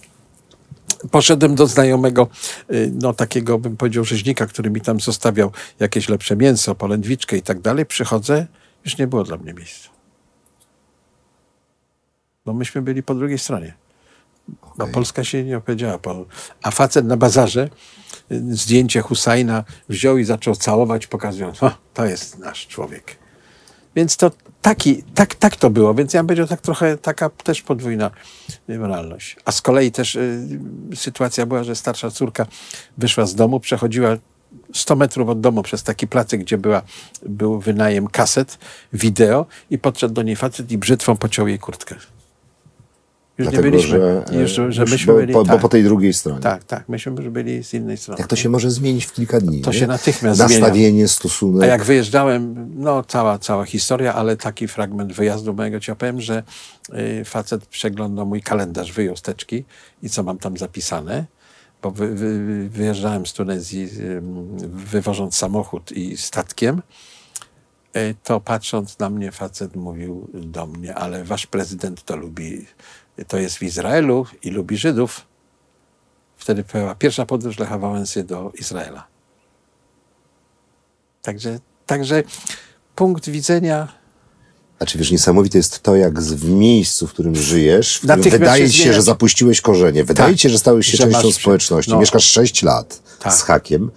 poszedłem do znajomego, y, no takiego bym powiedział rzeźnika, który mi tam zostawiał jakieś lepsze mięso, polędwiczkę i tak dalej, przychodzę, już nie było dla mnie miejsca. Bo myśmy byli po drugiej stronie. Bo Polska się nie opowiedziała. Po... A facet na bazarze y, zdjęcie Husajna wziął i zaczął całować, pokazując, o, to jest nasz człowiek. Więc to taki, tak, tak to było. Więc ja bym powiedział, tak trochę taka też podwójna y, moralność. A z kolei też y, sytuacja była, że starsza córka wyszła z domu, przechodziła 100 metrów od domu przez taki placek, gdzie była, był wynajem kaset, wideo i podszedł do niej facet i brzytwą pociął jej kurtkę. Już Dlatego, nie byliśmy. że, już, że już myśmy bo, byli, bo, tak, bo po tej drugiej stronie. tak, tak, myśmy już byli z innej strony. Jak to się może zmienić w kilka dni? To nie? się natychmiast Nastawienie, stosunek. A jak wyjeżdżałem, no cała, cała historia, ale taki fragment wyjazdu mojego ci opowiem, że y, facet przeglądał mój kalendarz, wyjął z teczki i co mam tam zapisane, bo wy, wy, wyjeżdżałem z Tunezji wywożąc samochód i statkiem, y, to patrząc na mnie facet mówił do mnie, ale wasz prezydent to lubi, to jest w Izraelu i lubi Żydów. Wtedy była pierwsza podróż Lecha Wałęsy do Izraela. Także, także punkt widzenia Znaczy wiesz, niesamowite jest to, jak z, w miejscu, w którym żyjesz, w którym wydaje się że zapuściłeś korzenie, wydaje Tak. się, że stałeś się Że częścią społeczności, no. mieszkasz 6 lat Tak. z hakiem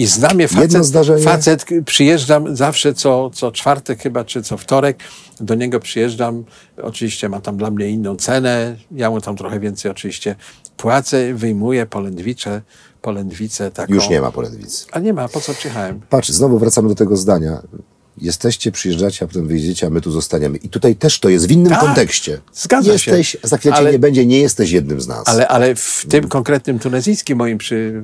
I znam je facet, zdarzenie? facet, przyjeżdżam zawsze co, co czwartek chyba, czy co wtorek, do niego przyjeżdżam, oczywiście ma tam dla mnie inną cenę, ja mu tam trochę więcej oczywiście płacę, wyjmuję polędwicze, polędwicę taką. Już nie ma polędwicy. A nie ma, po co przyjechałem? Patrz, znowu wracamy do tego zdania. Jesteście, przyjeżdżacie, a potem wyjedziecie, a my tu zostaniemy. I tutaj też to jest w innym Tak, kontekście. zgadza się. jesteś, za chwilę Ale- nie będzie, nie jesteś jednym z nas. Ale, ale w tym konkretnym tunezyjskim moim przy,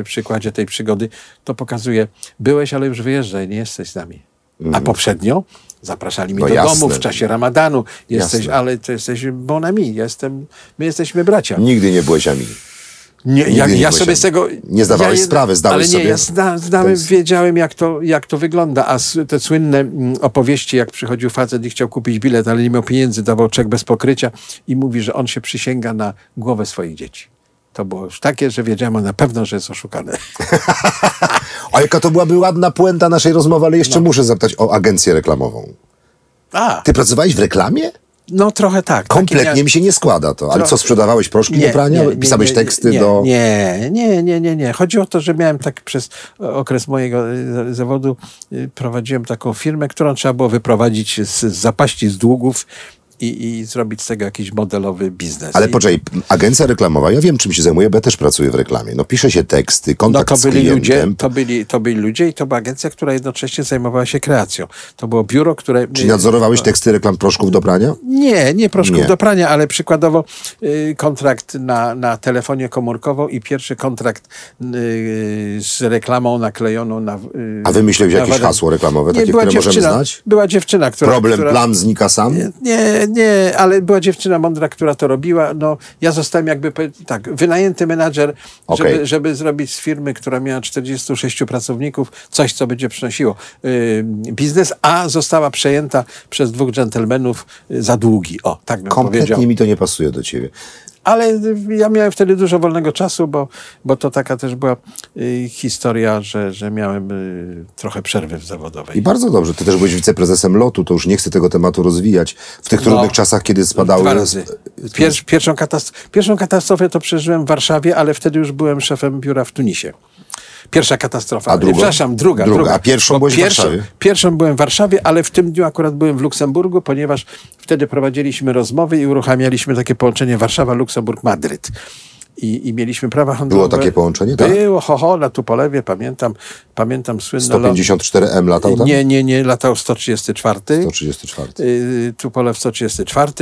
e, przykładzie tej przygody to pokazuje, byłeś, ale już wyjeżdżaj, nie jesteś z nami. A poprzednio zapraszali mnie. No do jasne. domu w czasie ramadanu. Jesteś, Jasne. ale to jesteś bon ami, jestem, my jesteśmy bracia. Nigdy nie byłeś Ami. Nie, ja, nie ja sobie ani- z tego... nie zdawałeś ja, sprawy, zdałeś Ale nie, sobie- ja To zdałem, jest- wiedziałem jak to, jak to wygląda, a te słynne mm, opowieści, jak przychodził facet i chciał kupić bilet, ale nie miał pieniędzy, dawał czek bez pokrycia i mówi, że on się przysięga na głowę swoich dzieci. To było już takie, że wiedziałem na pewno, że jest oszukany. A jaka to byłaby ładna puenta naszej rozmowy, ale No. jeszcze muszę zapytać o agencję reklamową. A, Ty pracowałeś w reklamie? No trochę tak. Kompletnie miałem- mi się nie składa to. Ale co, sprzedawałeś proszki do prania? Pisałeś nie, teksty nie, do... Nie, nie, nie, nie, nie. Chodzi o to, że miałem tak przez okres mojego y, zawodu, y, prowadziłem taką firmę, którą trzeba było wyprowadzić z, z zapaści, z długów i, i zrobić z tego jakiś modelowy biznes. Ale I, poczekaj, agencja reklamowa, ja wiem czym się zajmuję, bo ja też pracuję w reklamie. No pisze się teksty, no kontakt to z byli klientem. ludzie, to byli, to byli ludzie i to była agencja, która jednocześnie zajmowała się kreacją. To było biuro, które... Czy nadzorowałeś teksty reklam proszków do prania? Nie, nie proszków Nie. do prania, ale przykładowo y, kontrakt na, na telefonię komórkową i pierwszy kontrakt y, z reklamą naklejoną na. Y, A wymyśliłeś jakieś hasło reklamowe, Nie, takie, które możemy znać? Była dziewczyna, która. Problem, która, plan znika sam? Nie, nie, ale była dziewczyna mądra, która to robiła. No, ja zostałem jakby, tak, wynajęty menadżer, Okej. żeby, żeby zrobić z firmy, która miała 46 pracowników, coś, co będzie przynosiło y, biznes, a została przejęta przez dwóch dżentelmenów y, za długi. O, tak bym powiedział. Kompletnie mi to nie pasuje do ciebie. Ale ja miałem wtedy dużo wolnego czasu, bo, bo to taka też była y, historia, że, że miałem y, trochę przerwy w zawodowej. I bardzo dobrze, ty też byłeś wiceprezesem lotu, to już nie chcę tego tematu rozwijać. W tych trudnych No. czasach, kiedy spadały... Dwa razy. Pier, pierwszą, pierwszą katastrofę to przeżyłem w Warszawie, ale wtedy już byłem szefem biura w Tunisie. Pierwsza katastrofa. A drugą? Przepraszam, druga. Druga. A pierwszą byłeś w Warszawie? Pierwszą byłem w Warszawie, ale w tym dniu akurat byłem w Luksemburgu, ponieważ wtedy prowadziliśmy rozmowy i uruchamialiśmy takie połączenie Warszawa-Luksemburg-Madryt. I, I mieliśmy prawa handlowe. Było takie połączenie, tak? Było, ho, ho, na Tupolewie, pamiętam, pamiętam słynne... lot- 154M latał tam? Nie, nie, nie, latał 134. 134. Y, Tupolew 134.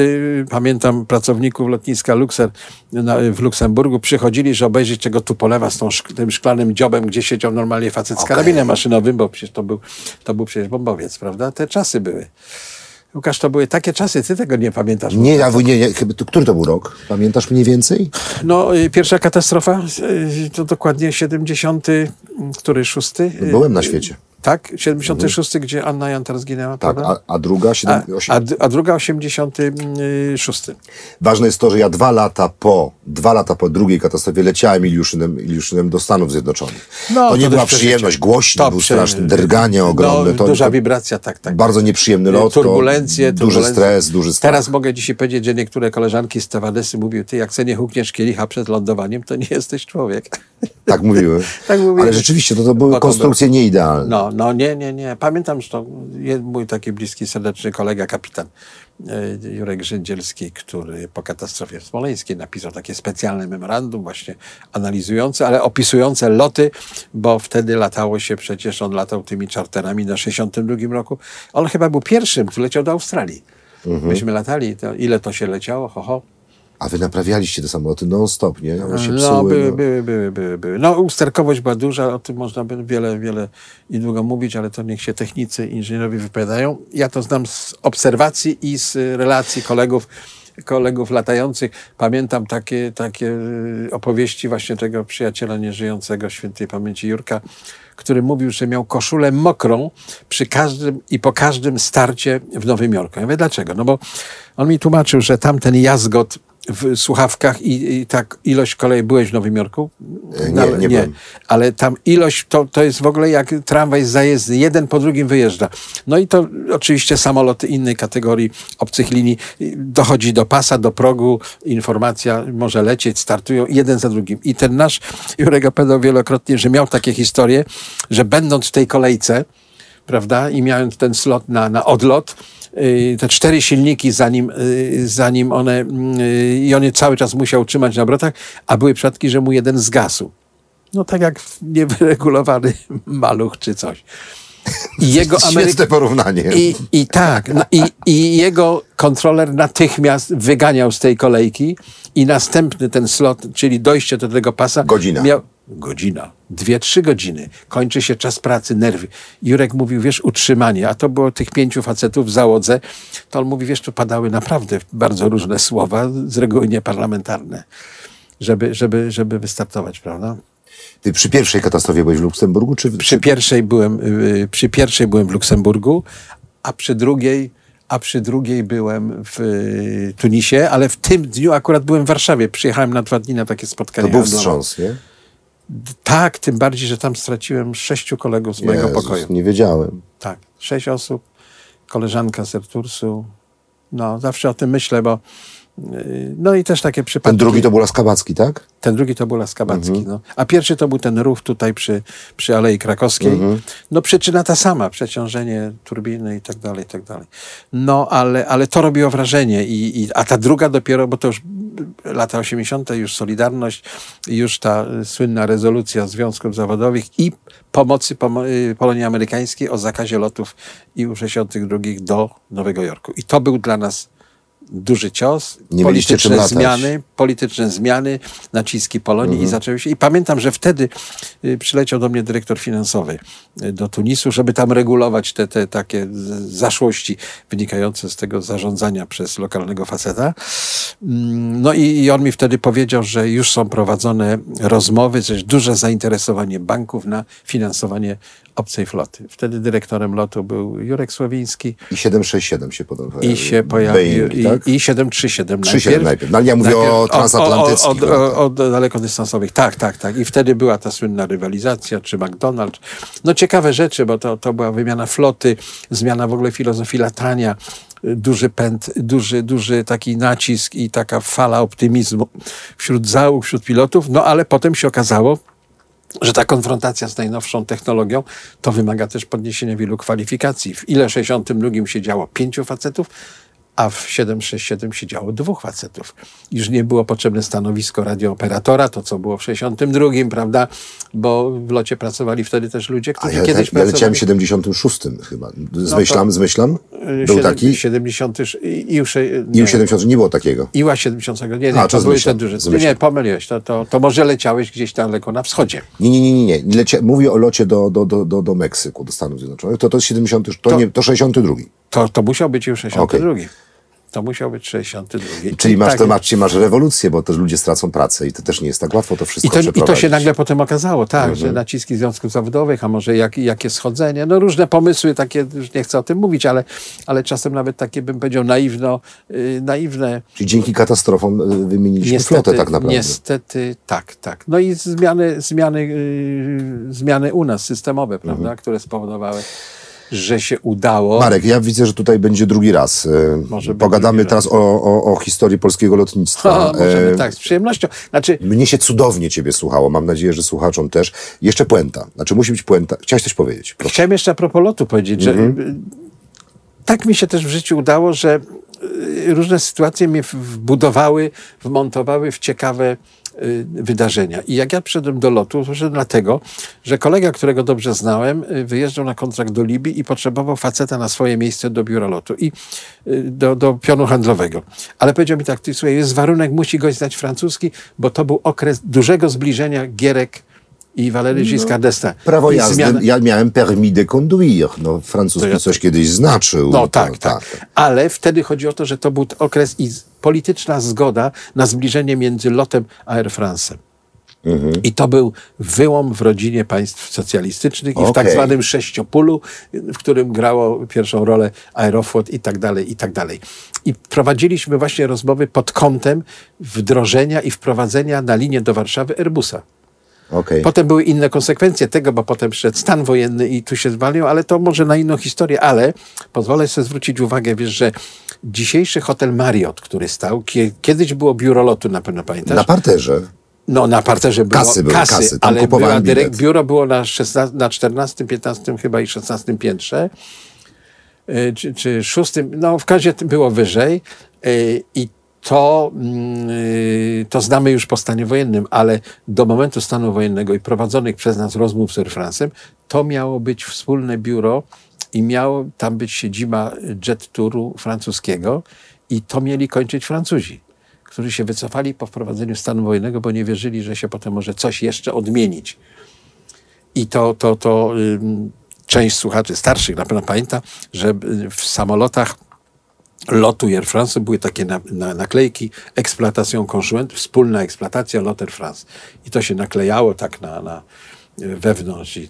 Pamiętam pracowników lotniska Luxer na, w Luksemburgu przychodzili, że obejrzeć tego Tupolewa z tą, tym szklanym dziobem, gdzie siedział normalnie facet z karabinem maszynowym, bo przecież to był, to był przecież bombowiec, prawda? Te czasy były. Łukasz, to były takie czasy, ty tego nie pamiętasz. Nie, ja, nie, nie, który to był rok? Pamiętasz mniej więcej? No, y, pierwsza katastrofa y, to dokładnie 70, y, który szósty? Byłem na świecie. Tak, 76, gdzie Anna Jantar zginęła, Tak, prawda? a, a druga? A, 7, a, d- a druga 86. Ważne jest to, że ja dwa lata po, dwa lata po drugiej katastrofie leciałem Iliuszynem, Iliuszynem do Stanów Zjednoczonych. No, to nie to była też przeżycie. przyjemność, głośno, To był straszny, drganie ogromne. No, to, duża wibracja, tak, tak. Bardzo nieprzyjemny lot. turbulencje, Duży turbulencje. stres, duży strach. Teraz mogę dzisiaj powiedzieć, że niektóre koleżanki z stewardesy mówią, ty jak se nie hukniesz kielicha przed lądowaniem, to nie jesteś człowiek. Tak mówiły. Tak mówiły. Ale rzeczywiście, to, to były to konstrukcje nieidealne. No, no nie, nie, nie. Pamiętam, że to mój taki bliski, serdeczny kolega, kapitan e, Jurek Żędzielski, który po katastrofie smoleńskiej napisał takie specjalne memorandum właśnie analizujące, ale opisujące loty, bo wtedy latało się przecież, on latał tymi czarterami na 62 roku. On chyba był pierwszym, który leciał do Australii. Mhm. Myśmy latali, to ile to się leciało, ho, ho. A wy naprawialiście te samoloty non-stop, nie? One się No, psuły. były, no. były, były, były, były. No, usterkowość była duża, o tym można by wiele, wiele i długo mówić, ale to niech się technicy, inżynierowie wypowiadają. Ja to znam z obserwacji i z relacji kolegów, kolegów latających. Pamiętam takie, takie y, opowieści właśnie tego przyjaciela nieżyjącego świętej pamięci Jurka, który mówił, że miał koszulę mokrą przy każdym i po każdym starcie w Nowym Jorku. Ja mówię, dlaczego? No bo on mi tłumaczył, że tamten jazgot w słuchawkach i, i tak ilość kolei. Byłeś w Nowym Jorku? Nie, nie byłem. Ale tam ilość to, to jest w ogóle jak tramwaj zajezdny. Jeden po drugim wyjeżdża. No i to oczywiście samoloty innej kategorii obcych linii. Dochodzi do pasa, do progu, informacja może lecieć, startują jeden za drugim. I ten nasz Jurek opowiadał wielokrotnie, że miał takie historie, że będąc w tej kolejce, prawda, i miałem ten slot na, na odlot, te cztery silniki, zanim, y, zanim one, y, i on je cały czas musiał trzymać na obrotach, a były przypadki, że mu jeden zgasł. No tak jak niewyregulowany maluch czy coś. I jego Ameryk... porównanie. I, i tak, no, i, i jego kontroler natychmiast wyganiał z tej kolejki i następny ten slot, czyli dojście do tego pasa... Godzina. Miał, godzina, dwie, trzy godziny. Kończy się czas pracy, nerwy. Jurek mówił, wiesz, utrzymanie, a to było tych pięciu facetów w załodze, to on mówi, wiesz, tu padały naprawdę bardzo różne słowa, z reguły nieparlamentarne, żeby, żeby, żeby wystartować, prawda? Ty przy pierwszej katastrofie byłeś w Luksemburgu? Czy... Przy, pierwszej byłem, y, przy pierwszej byłem w Luksemburgu, a przy drugiej a przy drugiej byłem w y, Tunisie, ale w tym dniu akurat byłem w Warszawie. Przyjechałem na dwa dni na takie spotkanie. To był wstrząs, nie? Tak, tym bardziej, że tam straciłem sześciu kolegów z mojego Jezus, pokoju. Nie wiedziałem. Tak, sześć osób, koleżanka z Ertursu. No, zawsze o tym myślę, bo no i też takie przypadki. Ten drugi to był Laskabacki, tak? Ten drugi to był Laskabacki. Mhm. No. A pierwszy to był ten rów tutaj przy, przy Alei Krakowskiej. Mhm. No przyczyna ta sama, przeciążenie turbiny i tak dalej, i tak dalej. No ale, ale to robiło wrażenie. I, i, a ta druga dopiero, bo to już lata 80., już Solidarność, już ta słynna rezolucja związków zawodowych i pomocy y, Polonii Amerykańskiej o zakazie lotów IU-62 do Nowego Jorku. I to był dla nas duży cios, Nie polityczne zmiany, polityczne zmiany, naciski Polonii mhm. i zaczęły się. I pamiętam, że wtedy y, przyleciał do mnie dyrektor finansowy y, do Tunisu, żeby tam regulować te, te takie zaszłości wynikające z tego zarządzania przez lokalnego faceta. Mm, no i, i on mi wtedy powiedział, że już są prowadzone rozmowy, że jest duże zainteresowanie banków na finansowanie obcej floty. Wtedy dyrektorem lotu był Jurek Słowiński. I 767 się podobał. I się pojawił. Boeing, tak? I, I 737 najpierw. najpierw. No, ale ja mówię najpierw, o transatlantyckich. O, o, o, dalekodystansowych. Tak, tak, tak. I wtedy była ta słynna rywalizacja, czy McDonald's. No ciekawe rzeczy, bo to, to była wymiana floty, zmiana w ogóle filozofii latania duży pęd, duży, duży taki nacisk i taka fala optymizmu wśród załóg, wśród pilotów, no ale potem się okazało, że ta konfrontacja z najnowszą technologią to wymaga też podniesienia wielu kwalifikacji. W ile 62 siedziało pięciu facetów, a w 767 siedziało dwóch facetów. Już nie było potrzebne stanowisko radiooperatora, to co było w 62, prawda? Bo w locie pracowali wtedy też ludzie, którzy ja, kiedyś ja, ja leciałem w 76 chyba. Zmyślam, no zmyślam. Był 7, taki? 70, IU, IU 70 nie było takiego. IUA 70, nie, nie, a, to były te duże. Nie, pomyliłeś, to, to, to może leciałeś gdzieś tam daleko na wschodzie. Nie, nie, nie, nie. Lecia, mówię o locie do, do, do, do, do Meksyku, do Stanów Zjednoczonych. To to jest 70, to, to, nie, to 62. To, to musiał być już 62. Okay. To musiał być 62. Czyli masz, tak, to, masz, masz rewolucję, bo też ludzie stracą pracę i to też nie jest tak łatwo to wszystko I to, i to się nagle potem okazało, tak, mhm. że naciski związków zawodowych, a może jak, jakie schodzenie, no różne pomysły takie, już nie chcę o tym mówić, ale, ale czasem nawet takie, bym powiedział, naiwno, yy, naiwne. Czyli dzięki katastrofom y, wymieniliśmy niestety, flotę tak naprawdę. Niestety tak, tak. No i zmiany, zmiany, yy, zmiany u nas systemowe, prawda, mhm. które spowodowały że się udało. Marek, ja widzę, że tutaj będzie drugi raz. E, Może Pogadamy teraz o, o, o, historii polskiego lotnictwa. O, możemy, e... tak, z przyjemnością. Znaczy... Mnie się cudownie ciebie słuchało. Mam nadzieję, że słuchaczom też. Jeszcze puenta. Znaczy musi być puenta. Chciałeś coś powiedzieć? Proszę. Chciałem jeszcze a propos lotu powiedzieć, że mhm. tak mi się też w życiu udało, że e, różne sytuacje mnie wbudowały, wmontowały w ciekawe wydarzenia. I jak ja przyszedłem do lotu, to dlatego, że kolega, którego dobrze znałem, y, wyjeżdżał na kontrakt do Libii i potrzebował faceta na swoje miejsce do biura lotu i y, do, do pionu handlowego. Ale powiedział mi tak, ty słuchaj, jest warunek, musi gość znać francuski, bo to był okres dużego zbliżenia Gierek i Valéry Giscard d'Estaing. Prawo jazdy, zmiana... ja miałem permis de conduire, no francuski ja... coś kiedyś znaczył. No tak, tak, tak. Ale wtedy chodzi o to, że to był okres i polityczna zgoda na zbliżenie między lotem a Air France. I to był wyłom w rodzinie państw socjalistycznych i w tak zwanym sześciopulu, w którym grało pierwszą rolę Aeroflot i tak dalej, i tak dalej. I prowadziliśmy właśnie rozmowy pod kątem wdrożenia i wprowadzenia na linię do Warszawy Airbusa. Okej. Potem były inne konsekwencje tego, bo potem przyszedł stan wojenny i tu się zwalił, ale to może na inną historię. Ale pozwolę sobie zwrócić uwagę, wiesz, że dzisiejszy hotel Marriott, który stał, kie, kiedyś było biuro lotu, na pewno pamiętasz? Na parterze. No na parterze było Kasy były, kasy. Tam ale była bilet. biuro było na, 16, na 14, 15 chyba i 16 piętrze, y, czy, czy 6, no w każdym było wyżej y, i to, mm, y, to znamy już po stanie wojennym, ale do momentu stanu wojennego i prowadzonych przez nas rozmów z Air France'em, to miało być wspólne biuro i miało tam być siedziba jet touru francuskiego i to mieli kończyć Francuzi którzy się wycofali po wprowadzeniu stanu wojennego, bo nie wierzyli, że się potem może coś jeszcze odmienić. I to, to, to ym, część słuchaczy starszych na pewno pamięta, że y, w samolotach lotu Air France były takie na, na, naklejki eksploatacją konsument, wspólna eksploatacja lot Air France. I to się naklejało tak na, na y, wewnątrz i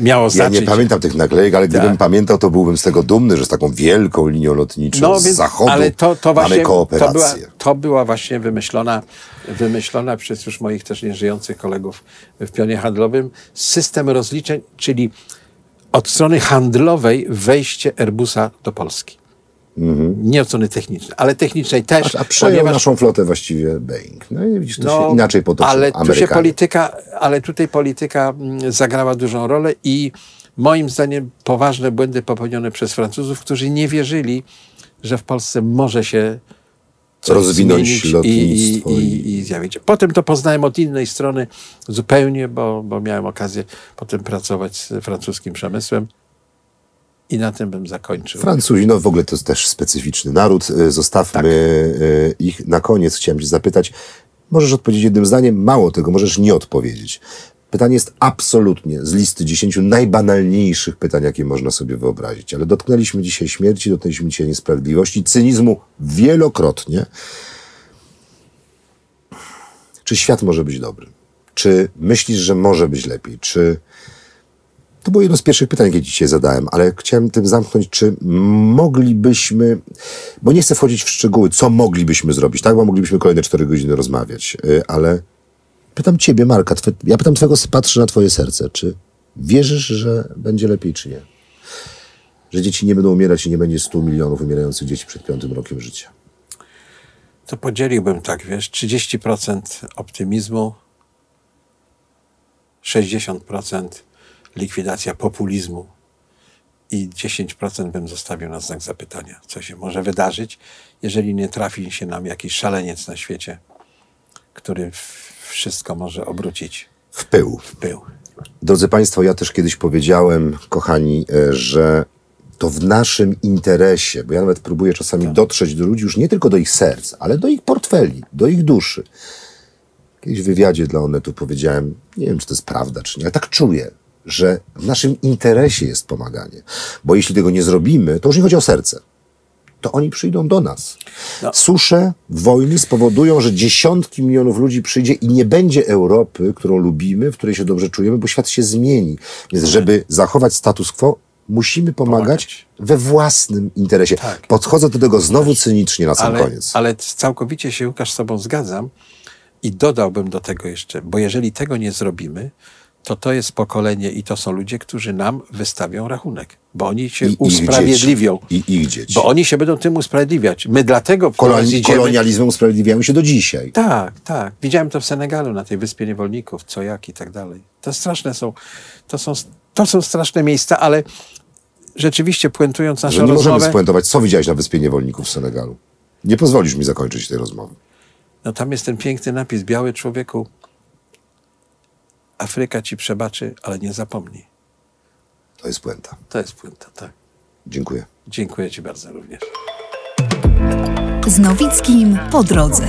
miało Ja znaczyć... nie pamiętam tych naklejek, ale gdybym Tak. pamiętał, to byłbym z tego dumny, że z taką wielką linią lotniczą No, z więc, zachodu ale to, to właśnie, mamy to była, kooperację. to była właśnie wymyślona, wymyślona przez już moich też nieżyjących kolegów w pionie handlowym system rozliczeń, czyli od strony handlowej wejście Airbusa do Polski. Nie od strony technicznej, ale technicznej też, Mhm. A, a przejął ponieważ naszą flotę właściwie Boeing. No i widzisz, to się inaczej potoczyło. ale tu się polityka, ale tutaj polityka mm, zagrała dużą rolę i moim zdaniem poważne błędy popełnione przez Francuzów, którzy nie wierzyli, że w Polsce może się coś Rozwinąć lotnictwo i, i- i, i zjawić. Potem to poznałem od innej strony zupełnie, bo, bo miałem okazję potem pracować z francuskim przemysłem i na tym bym zakończył. Francuzi, no w ogóle to jest też specyficzny naród. Y, Zostawmy Tak. y, ich na koniec. Chciałem cię zapytać, możesz odpowiedzieć jednym zdaniem, mało tego, możesz nie odpowiedzieć. Pytanie jest absolutnie z listy dziesięciu najbanalniejszych pytań, jakie można sobie wyobrazić. Ale dotknęliśmy dzisiaj śmierci, dotknęliśmy dzisiaj niesprawiedliwości, cynizmu wielokrotnie. Czy świat może być dobry? Czy myślisz, że może być lepiej? Czy to było jedno z pierwszych pytań, jakie dzisiaj zadałem, ale chciałem tym zamknąć, czy moglibyśmy, bo nie chcę wchodzić w szczegóły, co moglibyśmy zrobić, tak? Bo moglibyśmy kolejne cztery godziny rozmawiać, y, ale pytam ciebie, Marka, twe, ja pytam twojego, patrzę na twoje serce, czy wierzysz, że będzie lepiej, czy nie? Że dzieci nie będą umierać i nie będzie 100 milionów umierających dzieci przed piątym rokiem życia. To podzieliłbym tak, wiesz, 30% optymizmu, 60% likwidacja populizmu i 10% bym zostawił na znak zapytania, co się może wydarzyć, jeżeli nie trafi się nam jakiś szaleniec na świecie, który wszystko może obrócić W pył. w pył. Drodzy Państwo, ja też kiedyś powiedziałem, kochani, e, że to w naszym interesie, bo ja nawet próbuję czasami dotrzeć do ludzi już nie tylko do ich serc, ale do ich portfeli, do ich duszy. Kiedyś w wywiadzie dla Onetu powiedziałem, nie wiem, czy to jest prawda, czy nie, ale tak czuję, że w naszym interesie jest pomaganie. Bo jeśli tego nie zrobimy, to już nie chodzi o serce. To oni przyjdą do nas. No. Susze, wojny spowodują, że dziesiątki milionów ludzi przyjdzie i nie będzie Europy, którą lubimy, w której się dobrze czujemy, bo świat się zmieni. Więc żeby zachować status quo, musimy pomagać, Pomagać. we własnym interesie. Tak. Podchodzę do tego znowu cynicznie na sam ale, koniec. ale całkowicie się, Łukasz, z tobą zgadzam i dodałbym do tego jeszcze, bo jeżeli tego nie zrobimy, to to jest pokolenie i to są ludzie, którzy nam wystawią rachunek, bo oni się I usprawiedliwią. dzieci. I ich dzieci. Bo oni się będą tym usprawiedliwiać. My dlatego teraz idziemy... kolonializmem usprawiedliwiają się do dzisiaj. Tak, tak. Widziałem to w Senegalu, na tej wyspie niewolników, co jak i tak dalej. To straszne są, to są, to są straszne miejsca, ale rzeczywiście puentując naszą Że nie możemy spuentować, co widziałeś na Wyspie Niewolników w Senegalu. Nie pozwolisz mi zakończyć tej rozmowy. no tam jest ten piękny napis, biały człowieku, Afryka ci przebaczy, ale nie zapomnij. To jest puenta. To jest puenta, tak. Dziękuję. Dziękuję ci bardzo również. Z Nowickim po drodze.